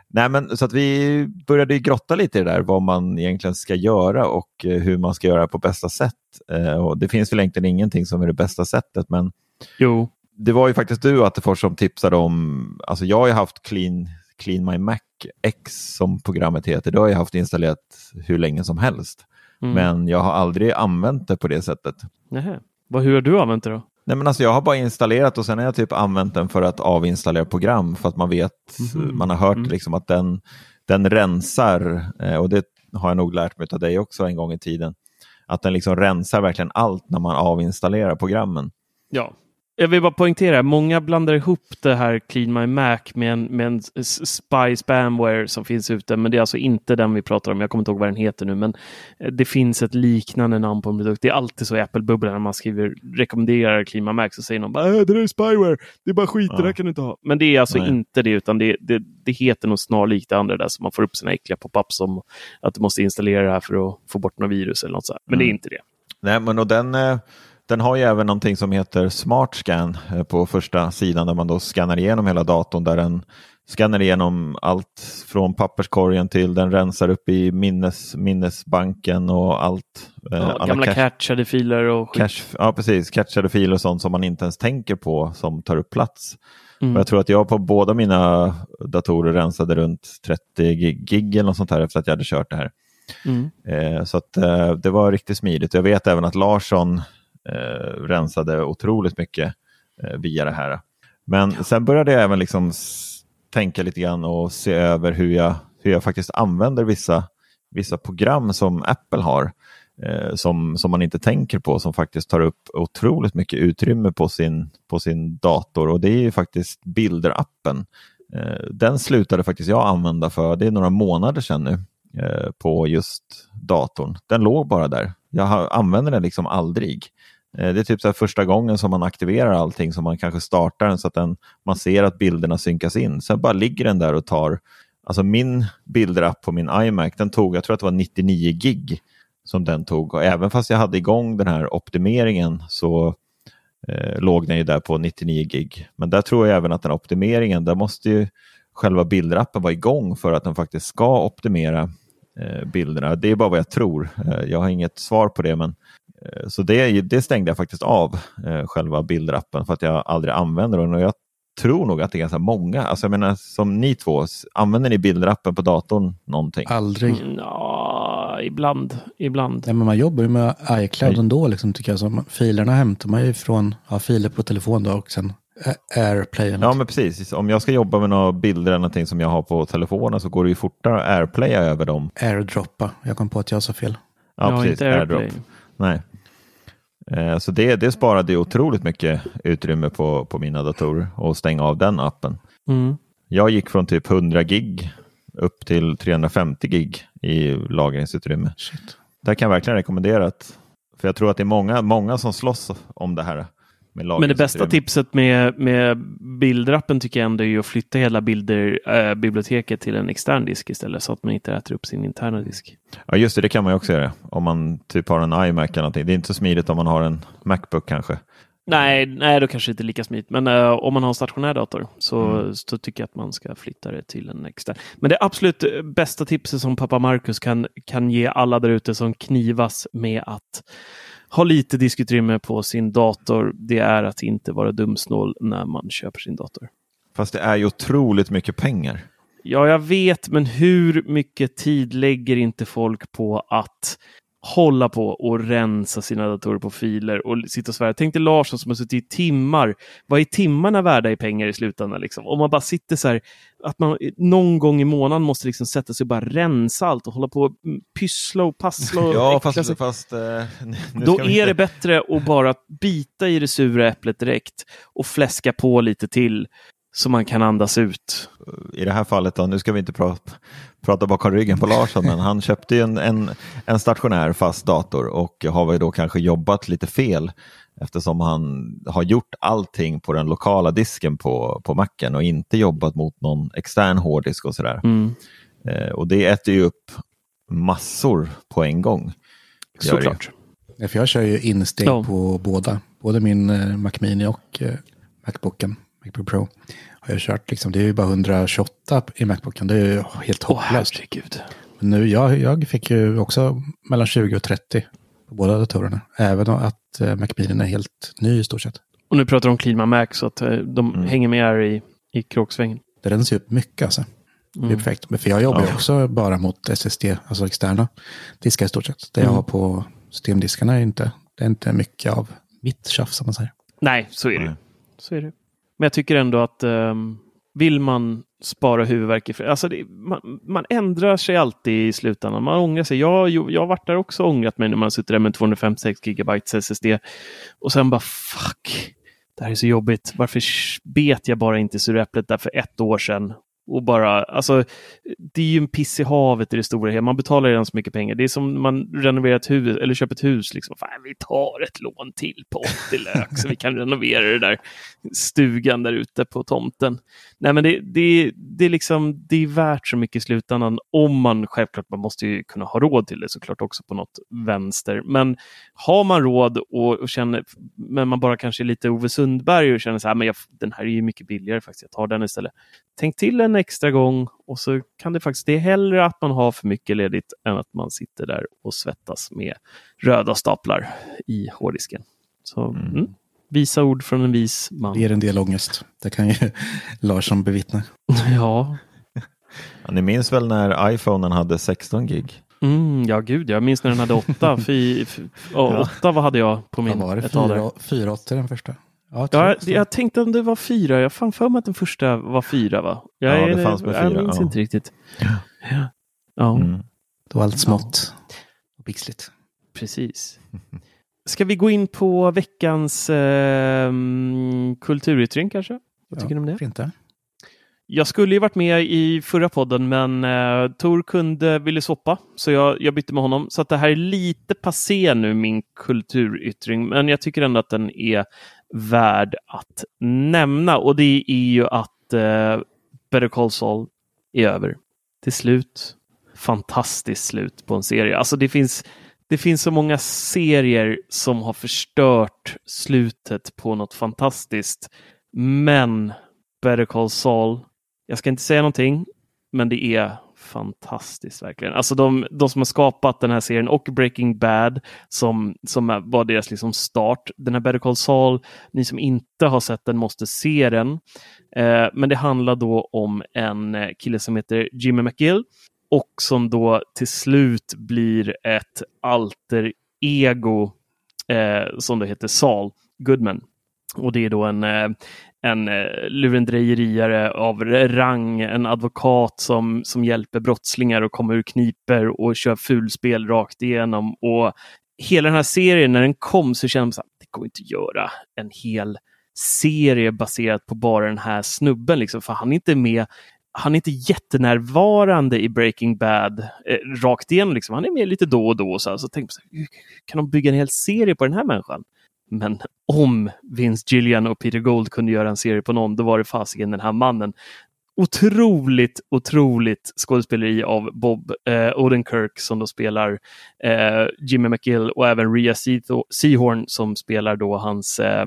Nej, men så att vi började grotta lite i det där vad man egentligen ska göra och eh, hur man ska göra på bästa sätt. Eh, och det finns väl egentligen ingenting som är det bästa sättet, men jo. Det var ju faktiskt du Attefors som tipsade om, alltså jag har ju haft Clean, Clean My Mac X som programmet heter, det har jag haft installerat hur länge som helst. Mm. Men jag har aldrig använt det på det sättet. Nähä. Hur har du använt det då? Nej, men alltså jag har bara installerat och sen har jag typ använt den för att avinstallera program för att man vet, mm. man har hört mm. liksom att den, den rensar eh, och det har jag nog lärt mig av dig också en gång i tiden. Att den liksom rensar verkligen allt när man avinstallerar programmen. Ja, jag vill bara poängtera, många blandar ihop det här Clean My Mac med en, med en Spy Spamware som finns ute, men det är alltså inte den vi pratar om. Jag kommer inte ihåg vad den heter nu, men eh, det finns ett liknande namn på en produkt. Det är alltid så i Apple-bubblan när man skriver rekommenderar Clean My Mac så säger någon bara äh, det där är Spyware, det är bara skit, ja. det där kan du inte ha. Men det är alltså Nej. inte det, utan det, det, det heter något snarlikt det andra där, så man får upp sina äckliga pop-ups om att du måste installera det här för att få bort något virus eller något sånt. Men mm. det är mm. inte det. Nej, men och den... Eh den har ju även någonting som heter Smart Scan eh, på första sidan där man då skannar igenom hela datorn där den skannar igenom allt från papperskorgen till den rensar upp i minnes, minnesbanken och allt. Eh, ja, gamla cache, catchade filer och cache, Ja, precis. Catchade filer och sånt som man inte ens tänker på som tar upp plats. Mm. Jag tror att jag på båda mina datorer rensade runt 30 gig eller något sånt här efter att jag hade kört det här. Mm. Eh, så att, eh, det var riktigt smidigt. Jag vet även att Larsson Eh, rensade otroligt mycket eh, via det här. Men ja. sen började jag även liksom tänka lite grann och se över hur jag, hur jag faktiskt använder vissa, vissa program som Apple har. Eh, som, som man inte tänker på som faktiskt tar upp otroligt mycket utrymme på sin, på sin dator och det är ju faktiskt Bilder-appen. Eh, den slutade faktiskt jag använda för, det är några månader sedan nu, eh, på just datorn. Den låg bara där. Jag använder den liksom aldrig. Eh, det är typ så första gången som man aktiverar allting som man kanske startar den så att den, man ser att bilderna synkas in. Sen bara ligger den där och tar, alltså min bilderapp på min iMac, den tog, jag tror att det var 99 gig som den tog och även fast jag hade igång den här optimeringen så eh, låg den ju där på 99 gig. Men där tror jag även att den optimeringen, där måste ju själva bilderappen vara igång för att den faktiskt ska optimera eh, bilderna. Det är bara vad jag tror. Eh, jag har inget svar på det men så det, det stängde jag faktiskt av, eh, själva bilderappen, för att jag aldrig använder den. Och jag tror nog att det är ganska många. Alltså jag menar, som ni två, använder ni bilderappen på datorn någonting? Aldrig. Mm, ja, ibland. ibland. Ja, men man jobbar ju med iCloud ändå, liksom, tycker jag. Så filerna hämtar man ju från ja, filer på telefon då, och sen AirPlay. Ja, men precis. Om jag ska jobba med några bilder eller någonting som jag har på telefonen så går det ju fortare att AirPlaya över dem. AirDroppa. Jag kom på att jag sa fel. Ja, ja precis. Inte AirDrop. Nej. Eh, så det, det sparade otroligt mycket utrymme på, på mina datorer och stänga av den appen. Mm. Jag gick från typ 100 gig upp till 350 gig i lagringsutrymme. Shit. Det kan jag verkligen rekommendera. Att, för jag tror att det är många, många som slåss om det här. Men det bästa tipset med, med bilderappen tycker jag ändå är att flytta hela bilderbiblioteket äh, till en extern disk istället så att man inte äter upp sin interna disk. Ja just det, det kan man ju också göra om man typ har en iMac eller någonting. Det är inte så smidigt om man har en Macbook kanske. Nej, nej då kanske inte lika smidigt. Men uh, om man har en stationär dator så, mm. så tycker jag att man ska flytta det till en extern. Men det absolut bästa tipset som pappa Marcus kan, kan ge alla där ute som knivas med att ha lite diskutrymme på sin dator, det är att inte vara dumsnål när man köper sin dator. Fast det är ju otroligt mycket pengar. Ja, jag vet, men hur mycket tid lägger inte folk på att hålla på och rensa sina datorer på filer och sitta och svära. Tänk dig Larsson som har suttit i timmar. Vad är timmarna värda i pengar i slutändan? Liksom? Om man bara sitter så här, att man någon gång i månaden måste liksom sätta sig och bara rensa allt och hålla på och pyssla och passla. Och ja, fast, fast eh, Då är inte... det bättre att bara bita i det sura äpplet direkt och fläska på lite till så man kan andas ut. I det här fallet då, nu ska vi inte prata, prata bakom ryggen på Larsson, men han köpte ju en, en, en stationär fast dator och har väl då kanske jobbat lite fel eftersom han har gjort allting på den lokala disken på, på macken och inte jobbat mot någon extern hårddisk och sådär. Mm. Eh, och det äter ju upp massor på en gång. Såklart. Ja, för jag kör ju insteg ja. på båda, både min eh, Mac Mini och eh, Macbooken. Macbook Pro har jag kört. Liksom, det är ju bara 128 i Macbooken. Det är ju helt hopplöst. Oh, Men nu, jag, jag fick ju också mellan 20 och 30 på båda datorerna. Även att eh, Mac är helt ny i stort sett. Och nu pratar du om Clean Mac så att eh, de mm. hänger med här i, i kråksvängen. Det rensar upp mycket alltså. Det är perfekt. För jag jobbar ju också bara mot SSD, alltså externa diskar i stort sett. Det jag har på systemdiskarna är inte, det är inte mycket av mitt tjafs som man säger. Nej, så är det. Så är det. Men jag tycker ändå att um, vill man spara huvudvärk, alltså det, man, man, ändrar sig alltid i slutändan. Man ångrar sig. Jag, jag har varit där också och ångrat mig när man suttit där med 256 GB SSD och sen bara fuck, det här är så jobbigt. Varför bet jag bara inte suräpplet där för ett år sedan och bara, alltså, det är ju en piss i havet i det stora hela. Man betalar redan så mycket pengar. Det är som man renoverar ett hus eller köper ett hus. Liksom. Fan, vi tar ett lån till på 80 lök så vi kan renovera det där stugan där ute på tomten. Nej, men det, det, det, är liksom, det är värt så mycket i slutändan om man självklart, man måste ju kunna ha råd till det såklart också på något vänster. Men har man råd och, och känner, men man bara kanske är lite Ove Sundberg och känner så här, men jag, den här är ju mycket billigare faktiskt, jag tar den istället. Tänk till en extra gång och så kan det faktiskt, det är hellre att man har för mycket ledigt än att man sitter där och svettas med röda staplar i hårddisken. Så mm. Mm, visa ord från en vis man. Det ger en del ångest. Det kan ju Larsson bevittna. ja. ja. Ni minns väl när iPhonen hade 16 gig? Mm, ja, gud, jag minns när den hade 8. Fy, ja. 8 vad hade jag på min? Vad var det? 480 den första? Ja, jag, jag tänkte om det var fyra. Jag fann för mig att den första var fyra. Va? Jag, ja, det fanns med fyra. Jag minns ja. inte riktigt. Ja. ja. Mm. Det var allt smått och pixligt. Precis. Ska vi gå in på veckans eh, kulturyttring kanske? Vad tycker ni om det? Inte. Jag skulle ju varit med i förra podden, men eh, Tor kunde, ville swappa, så jag, jag bytte med honom. Så att det här är lite passé nu, min kulturyttring, men jag tycker ändå att den är värd att nämna och det är ju att eh, Better Call Saul är över. Till slut. Fantastiskt slut på en serie. Alltså det finns, det finns så många serier som har förstört slutet på något fantastiskt. Men Better Call Saul, jag ska inte säga någonting, men det är fantastiskt verkligen. Alltså de, de som har skapat den här serien och Breaking Bad som, som var deras liksom start. Den här Better Call Saul, ni som inte har sett den måste se den. Eh, men det handlar då om en eh, kille som heter Jimmy McGill och som då till slut blir ett alter ego eh, som då heter Saul Goodman. Och det är då en, eh, en eh, lurendrejeriare av rang, en advokat som, som hjälper brottslingar att komma ur kniper och kör fulspel rakt igenom. Och hela den här serien, när den kom så kände man att det går inte att göra en hel serie baserat på bara den här snubben, liksom, för han är inte med han är inte jättenärvarande i Breaking Bad eh, rakt igenom. Liksom. Han är med lite då och då. Så, så tänkte man, kan de bygga en hel serie på den här människan? Men om Vince Gillian och Peter Gold kunde göra en serie på någon, då var det fasiken den här mannen. Otroligt, otroligt skådespeleri av Bob eh, Odenkirk som då spelar eh, Jimmy McGill och även Rhea Seahorn som spelar då hans eh,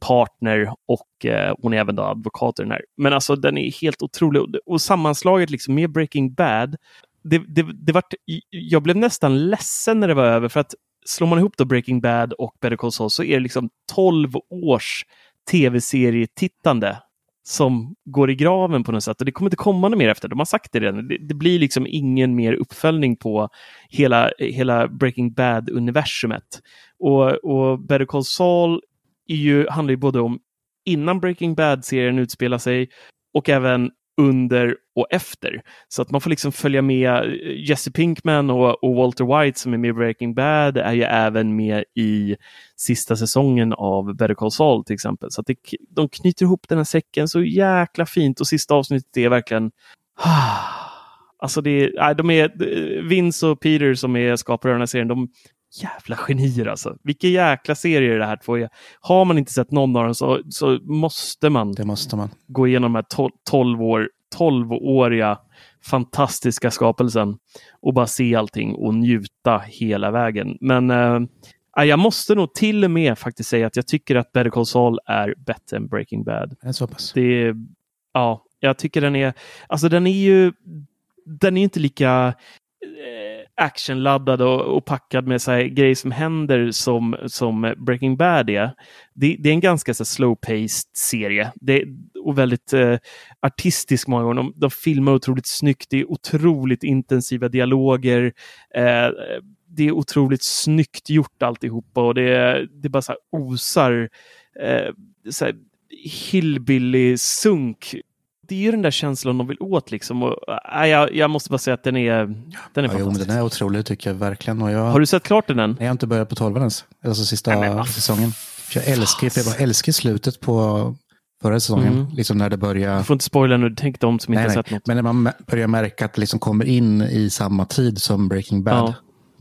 partner och eh, hon är även då advokat i den här. Men alltså den är helt otrolig och sammanslaget liksom med Breaking Bad. Det, det, det vart, jag blev nästan ledsen när det var över för att slår man ihop då Breaking Bad och Better Call Saul så är det liksom 12 års tv-serietittande som går i graven på något sätt. Och det kommer inte komma något mer efter. De har sagt det redan. Det, det blir liksom ingen mer uppföljning på hela, hela Breaking Bad-universumet. Och, och Better Call Saul är ju, handlar ju både om innan Breaking Bad-serien utspelar sig och även under och efter. Så att man får liksom följa med eh, Jesse Pinkman och, och, Walter White som är med i Breaking Bad är ju även med i sista säsongen av Better Call Saul till exempel. Så att det, de knyter ihop den här säcken så jäkla fint och sista avsnittet är verkligen Alltså det är, de är eh, Vince och Peter som är skapare av den här serien. De, jävla genier alltså. Vilka jäkla serier det här två är. Har man inte sett någon av dem så, så måste man, det måste man gå igenom de här 12 år 12-åriga fantastiska skapelsen och bara se allting och njuta hela vägen. Men äh, jag måste nog till och med faktiskt säga att jag tycker att Better Call Saul är bättre än Breaking Bad. Det är så pass. Det, ja, jag tycker den är, alltså den är ju, den är inte lika actionladdad och, och packad med så här, grejer som händer som, som Breaking Bad är. Det, det är en ganska slow-paced serie det, och väldigt eh, artistisk många gånger. De, de filmar otroligt snyggt, det är otroligt intensiva dialoger. Eh, det är otroligt snyggt gjort alltihopa och det, det bara så här osar eh, så här hillbilly-sunk det är ju den där känslan de vill åt liksom. Och, äh, jag, jag måste bara säga att den är, den är ja, fantastisk. Jo, den är otrolig tycker jag verkligen. Och jag, har du sett klart den än? Nej, jag har inte börjat på tolvan ens. Alltså sista Nej, säsongen. Jag älskar, jag bara älskar slutet på förra säsongen. Mm. Liksom när det börjar... Du får inte spoila nu, tänk de som inte nej, har sett något. Men när man börjar märka att det liksom kommer in i samma tid som Breaking Bad. Ja.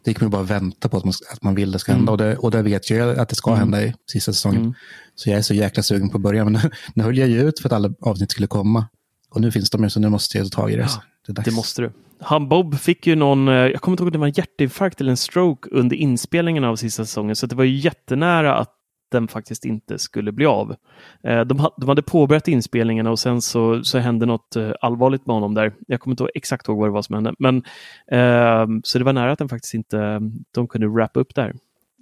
Det gick man bara vänta på att man, att man vill det ska hända. Mm. Och, det, och det vet jag att det ska mm. hända i sista säsongen. Mm. Så jag är så jäkla sugen på att börja. Men nu, nu höll jag ju ut för att alla avsnitt skulle komma. Och nu finns de ju, så nu måste jag ta tag i det. Ja, det, det, måste du. Han Bob fick ju någon, eh, jag kommer inte ihåg om det var en hjärtinfarkt eller en stroke under inspelningen av sista säsongen, så det var ju jättenära att den faktiskt inte skulle bli av. Eh, de, de hade påbörjat inspelningen och sen så, så hände något eh, allvarligt med honom där. Jag kommer inte exakt ihåg vad det var som hände, men eh, så det var nära att den faktiskt inte, de kunde wrap upp där.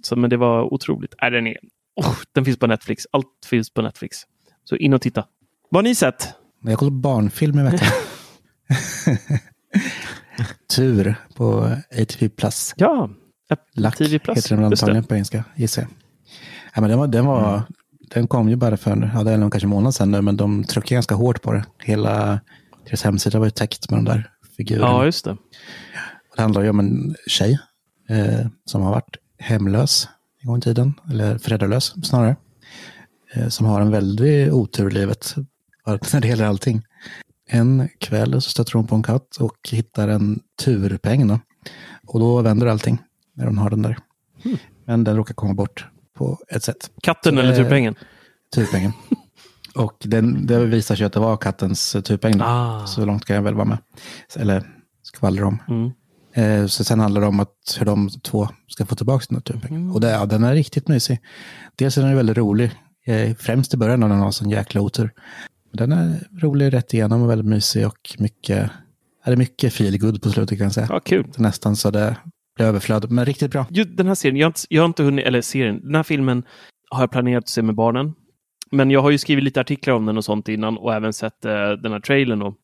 Så, men det var otroligt. Äh, den, är, oh, den finns på Netflix. Allt finns på Netflix. Så in och titta. Vad har ni sett? Jag kollar barnfilm i veckan. Tur på ATV Plus. Ja, ATV Plus. heter den antagligen på engelska, gissar jag. Ja, men den, var, den, var, mm. den kom ju bara för ja, det är kanske en månad sedan nu, men de tryckte ganska hårt på det. Hela deras hemsida var ju täckt med de där figurerna. Ja, just det. Det handlar ju om en tjej eh, som har varit hemlös en gång i tiden, eller föräldralös snarare. Eh, som har en väldig otur i livet när det gäller allting. En kväll så stöter hon på en katt och hittar en turpeng. Då. Och då vänder allting när hon har den där. Mm. Men den råkar komma bort på ett sätt. Katten så, eller turpengen? Turpengen. och den, det visar sig att det var kattens turpeng. Ah. Så långt kan jag väl vara med. Eller skvallra om. Mm. Eh, så sen handlar det om att hur de två ska få tillbaka den här turpengen. Mm. Och det, ja, den är riktigt mysig. Dels är den väldigt rolig. Eh, främst i början när den har sån jäkla otur. Den är rolig rätt igenom och väldigt mysig och mycket, är det mycket feelgood på slutet kan jag säga. Ja, kul. Nästan så det överflöd, men riktigt bra. Just den här serien, jag har, inte, jag har inte hunnit, eller serien, den här filmen har jag planerat att se med barnen. Men jag har ju skrivit lite artiklar om den och sånt innan och även sett uh, den här trailern. Då.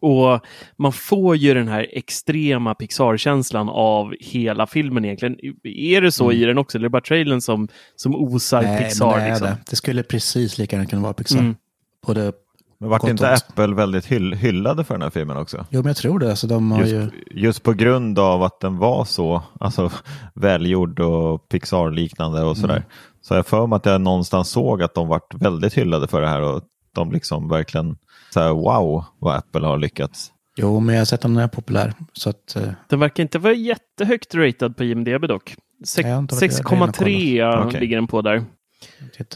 Och man får ju den här extrema Pixar-känslan av hela filmen egentligen. Är det så mm. i den också? Eller är det bara trailern som, som osar Nej, Pixar? Nej, liksom? det. det skulle precis lika gärna kunna vara Pixar. Mm. Både men vart inte Apple väldigt hyll hyllade för den här filmen också? Jo, men jag tror det. Alltså, de just, ju... just på grund av att den var så alltså, välgjord och Pixar-liknande och sådär. Mm. Så jag för mig att jag någonstans såg att de vart väldigt hyllade för det här och de liksom verkligen så här, wow vad Apple har lyckats. Jo, men jag har sett att den är populär. Så att, uh... Den verkar inte vara jättehögt ratad på IMDB dock. 6,3 okay. ligger den på där.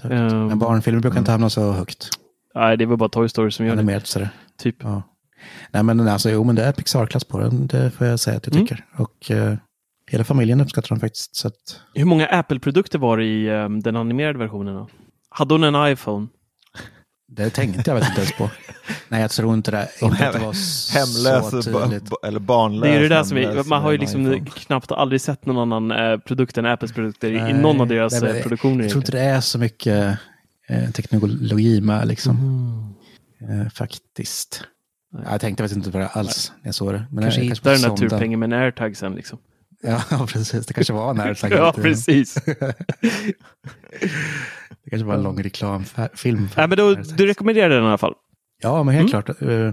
Um, men barnfilmer brukar inte hamna så högt. Nej, det var bara Toy Story som gör Animerat, det. Sådär. Typ. Ja. Nej, men alltså, jo, men det är Pixar-klass på den. Det får jag säga att jag mm. tycker. Och uh, hela familjen uppskattar den faktiskt. Så att... Hur många Apple-produkter var det i um, den animerade versionen? Då? Hade hon en iPhone? Det tänkte jag inte ens på. Nej, jag tror inte det. Inte det var Hemlös eller barnlös. Det är det där som är, man har ju liksom knappt aldrig sett någon annan eh, produkt än Apples produkter nej, i någon av deras nej, produktioner. Jag tror inte det är så mycket eh, teknologi med liksom. Mm. Eh, faktiskt. Jag tänkte faktiskt inte på det alls när jag såg det. Men kanske hittar den där turpengen med en airtag sen liksom. Ja, precis. Det kanske var en airtag. ja, precis. det kanske var en lång reklamfilm. Ja, men då, du rekommenderar den i alla fall? Ja, men helt mm. klart. Eh,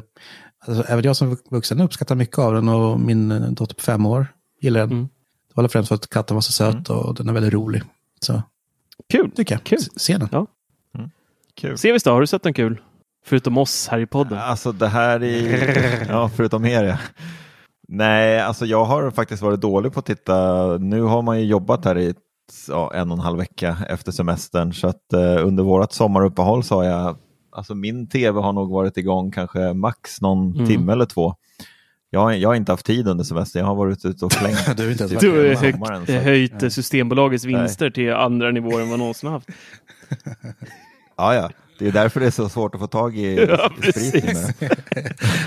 alltså, även jag som vuxen uppskattar mycket av den och min dotter på fem år gillar den. Mm. Det var främst för att katten var så söt mm. och den är väldigt rolig. Så. Kul! Tycker jag. Kul. Se den. Ja. Kul. Sevis då, har du sett någon kul? Förutom oss här i podden. Alltså det här är, ja förutom er ja. Nej, alltså jag har faktiskt varit dålig på att titta. Nu har man ju jobbat här i ja, en och en halv vecka efter semestern så att eh, under vårt sommaruppehåll så har jag, alltså min tv har nog varit igång kanske max någon mm. timme eller två. Jag, jag har inte haft tid under semestern, jag har varit ute och flängt. du, inte du har högt, sommaren, höjt Systembolagets vinster Nej. till andra nivåer än vad någonsin haft. Ja, ja. Det är därför det är så svårt att få tag i ja, sprit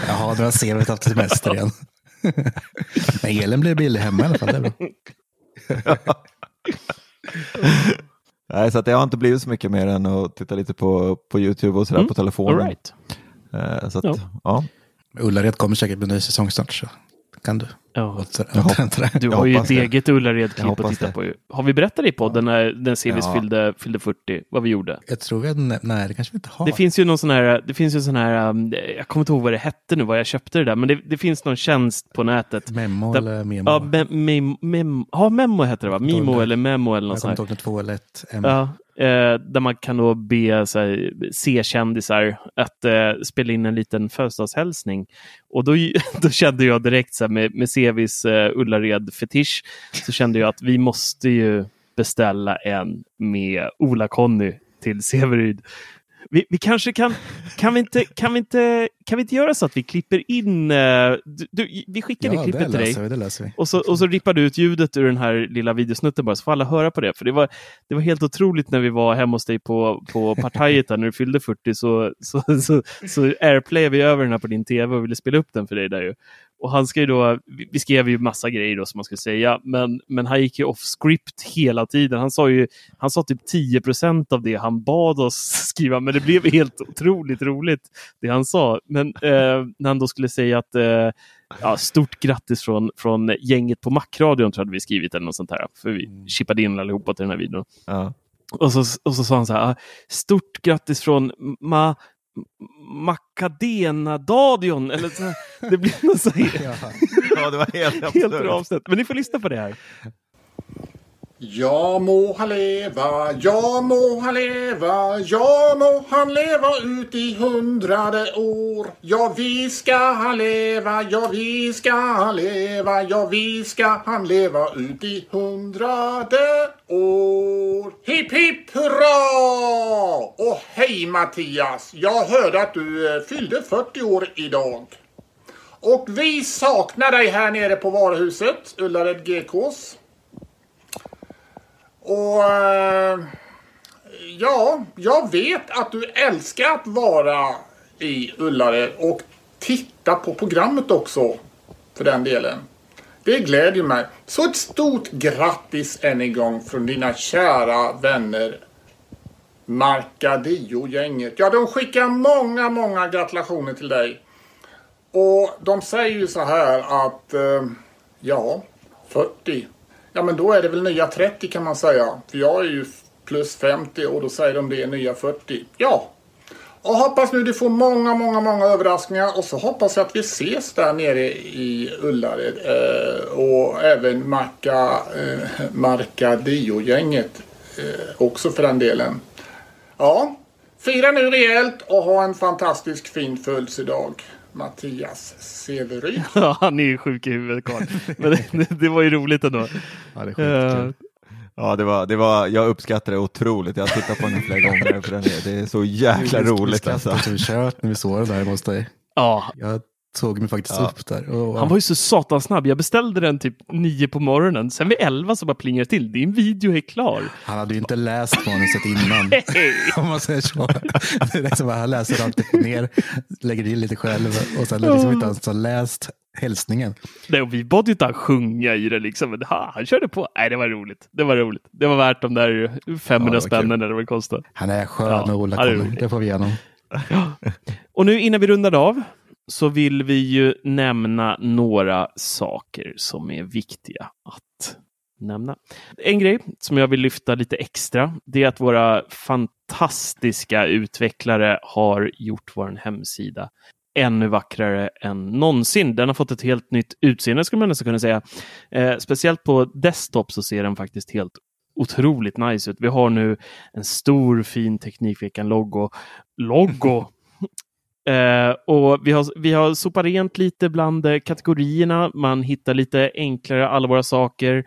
Jaha, du har Severt haft semester igen. Men elen blir billig hemma i alla fall. Det är bra. Nej, så att det har inte blivit så mycket mer än att titta lite på, på YouTube och sådär mm. på telefonen. All right. Eh, så att, ja. ja. Ullared kommer säkert med ny säsong snart. Så kan du. Ja. Du har ju ett det. eget Ullared-klipp att titta det. på. Har vi berättat i podden när den CVs ja. fyllde, fyllde 40, vad vi gjorde? Jag tror vi hade, nej det kanske vi inte har. Det finns ju någon sån här, det finns ju sån här, um, jag kommer inte ihåg vad det hette nu, vad jag köpte det där, men det, det finns någon tjänst på nätet. Memo där, eller Memo? Ja, me, me, mem, ja, Memo heter det va? Mimo eller Memo eller något sånt. Jag kommer inte ihåg två eller ett. Ja, Eh, där man kan då be C-kändisar att eh, spela in en liten födelsedagshälsning. Och då, då kände jag direkt så här, med, med CVs eh, Ullared-fetisch så kände jag att vi måste ju beställa en med Ola-Conny till Severyd. Vi, vi, kanske kan, kan vi, inte, kan, vi inte, kan vi inte göra så att vi klipper in, uh, du, vi skickar ja, det klippet till dig vi, vi. Och, så, och så rippar du ut ljudet ur den här lilla videosnutten bara så får alla höra på det. För det var, det var helt otroligt när vi var hemma hos dig på, på partajet när du fyllde 40 så, så, så, så airplayade vi över den här på din tv och ville spela upp den för dig där ju. Och han ska ju då, vi skrev ju massa grejer då som man skulle säga, men, men han gick ju off script hela tiden. Han sa ju, han sa typ 10% av det han bad oss skriva, men det blev helt otroligt roligt det han sa. Men eh, när han då skulle säga att eh, ja, stort grattis från, från gänget på Macradion tror jag vi skrivit eller något sånt här, för vi mm. chippade in allihopa till den här videon. Ja. Och, så, och så sa han så här, stort grattis från Ma Macadena-dadion. Eller så, det blir något så här, ja, det var helt, helt avsnitt. Men ni får lyssna på det här. Ja må han leva, ja må han leva, ja må han leva ut i hundrade år. Ja vi ska han leva, ja vi ska han leva, ja vi ska han leva ut i hundrade år. Hipp hipp hurra! Och hej Mattias! Jag hörde att du eh, fyllde 40 år idag. Och vi saknar dig här nere på varuhuset, Ullared GKs. Och eh, ja, jag vet att du älskar att vara i Ullared och titta på programmet också. För den delen. Det glädjer mig. Så ett stort grattis än en gång från dina kära vänner Markadio-gänget. Ja, de skickar många, många gratulationer till dig. Och de säger ju så här att eh, ja, 40. Ja men då är det väl nya 30 kan man säga. För jag är ju plus 50 och då säger de det är nya 40. Ja. Och hoppas nu du får många, många, många överraskningar. Och så hoppas jag att vi ses där nere i Ullared. Eh, och även Marca, eh, Marca Dio-gänget. Eh, också för den delen. Ja. Fira nu rejält och ha en fantastisk fin födelsedag. Mattias Severyd. ja, han är ju sjuk i huvudet Carl. Men det, det, var ju roligt ändå. Ja, det är uh, Ja, det var, det var, jag uppskattar det otroligt. Jag har tittat på den flera gånger. För den är, det är så jäkla roligt. Alltså. Vi alltså. kört när vi såg det där hos dig. Ja. Jag tog mig faktiskt ja. upp där. Och, Han var ju så satans snabb. Jag beställde den typ nio på morgonen. Sen vid elva så bara plingar till. Din video är klar. Han hade ju inte läst manuset innan. Om man säger så. Det liksom, han läser alltid ner, lägger in lite själv och sen liksom inte ens har läst hälsningen. Nej, och vi bad ju inte han sjunga i det liksom. Men ha, han körde på. Nej, det var roligt. Det var roligt. Det var värt de där 500 ja, spännen eller vad det kostade. Han är skön ja, Ola kommer. Det får vi igenom. Och nu innan vi rundar av så vill vi ju nämna några saker som är viktiga att nämna. En grej som jag vill lyfta lite extra, det är att våra fantastiska utvecklare har gjort vår hemsida ännu vackrare än någonsin. Den har fått ett helt nytt utseende skulle man nästan kunna säga. Eh, speciellt på desktop så ser den faktiskt helt otroligt nice ut. Vi har nu en stor fin Teknikveckan-logo. Logo! Eh, och vi har, vi har sopat rent lite bland eh, kategorierna. Man hittar lite enklare alla våra saker.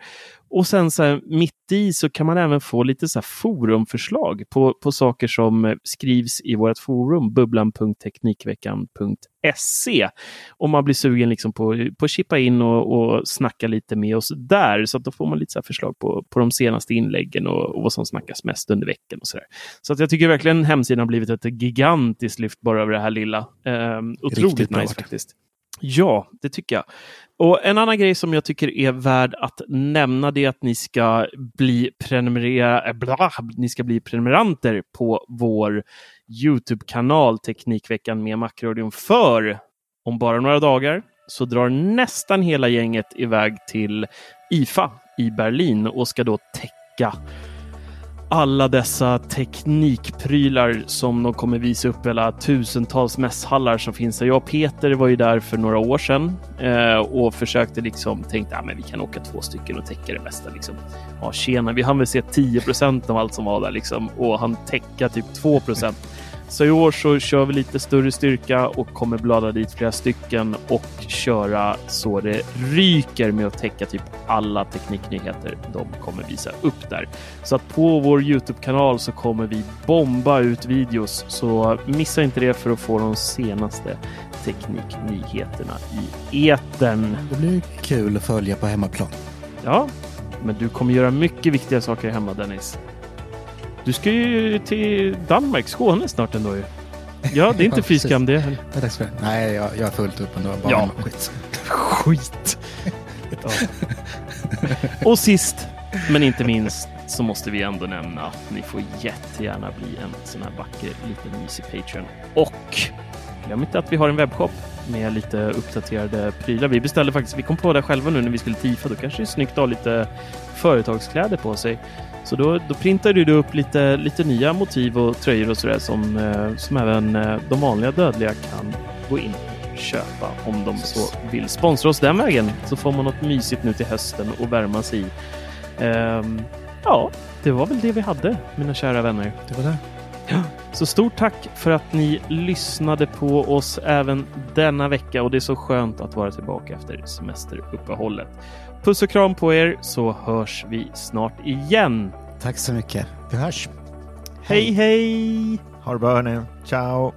Och sen så här, mitt i så kan man även få lite så forumförslag på, på saker som eh, skrivs i vårt forum bubblan.teknikveckan.se. Om man blir sugen liksom på, på att chippa in och, och snacka lite med oss där. Så då får man lite så förslag på, på de senaste inläggen och, och vad som snackas mest under veckan. och Så, där. så att jag tycker verkligen hemsidan har blivit ett gigantiskt lyft bara över det här lilla. Eh, otroligt Riktigt nice faktiskt. Ja, det tycker jag. Och En annan grej som jag tycker är värd att nämna det är att ni ska bli, prenumerera, eh, bla, ni ska bli prenumeranter på vår Youtube-kanal Teknikveckan med Macradion. För om bara några dagar så drar nästan hela gänget iväg till IFA i Berlin och ska då täcka alla dessa teknikprylar som de kommer visa upp i alla tusentals mässhallar som finns där. Jag och Peter var ju där för några år sedan eh, och försökte liksom tänkte att men vi kan åka två stycken och täcka det mesta. Liksom. Ja, tjena, vi hann väl se 10 procent av allt som var där liksom och han täcka typ 2 så i år så kör vi lite större styrka och kommer blada dit flera stycken och köra så det ryker med att täcka typ alla tekniknyheter de kommer visa upp där. Så att på vår Youtube-kanal så kommer vi bomba ut videos, så missa inte det för att få de senaste tekniknyheterna i etern. Det blir kul att följa på hemmaplan. Ja, men du kommer göra mycket viktiga saker hemma Dennis. Du ska ju till Danmark, Skåne snart ändå ju. Ja, det är inte fy skam det heller. Nej, jag, jag har fullt upp ändå. Bara ja. skit. skit. Ja. Och sist, men inte minst, så måste vi ändå nämna att ni får jättegärna bli en sån här vacker liten mysig Patreon. Och glöm inte att vi har en webbshop med lite uppdaterade prylar. Vi beställde faktiskt, vi kom på det själva nu när vi skulle TIFA. Då kanske det är snyggt att ha lite företagskläder på sig. Så då, då printar du upp lite, lite nya motiv och tröjor och sådär som, eh, som även eh, de vanliga dödliga kan gå in och köpa om de så vill sponsra oss den vägen. Så får man något mysigt nu till hösten och värma sig i. Um, ja, det var väl det vi hade, mina kära vänner. Det var det. Ja. Så stort tack för att ni lyssnade på oss även denna vecka och det är så skönt att vara tillbaka efter semesteruppehållet. Puss och kram på er så hörs vi snart igen. Tack så mycket. Vi hörs. Hej hej! Ha det bra hörni. Ciao!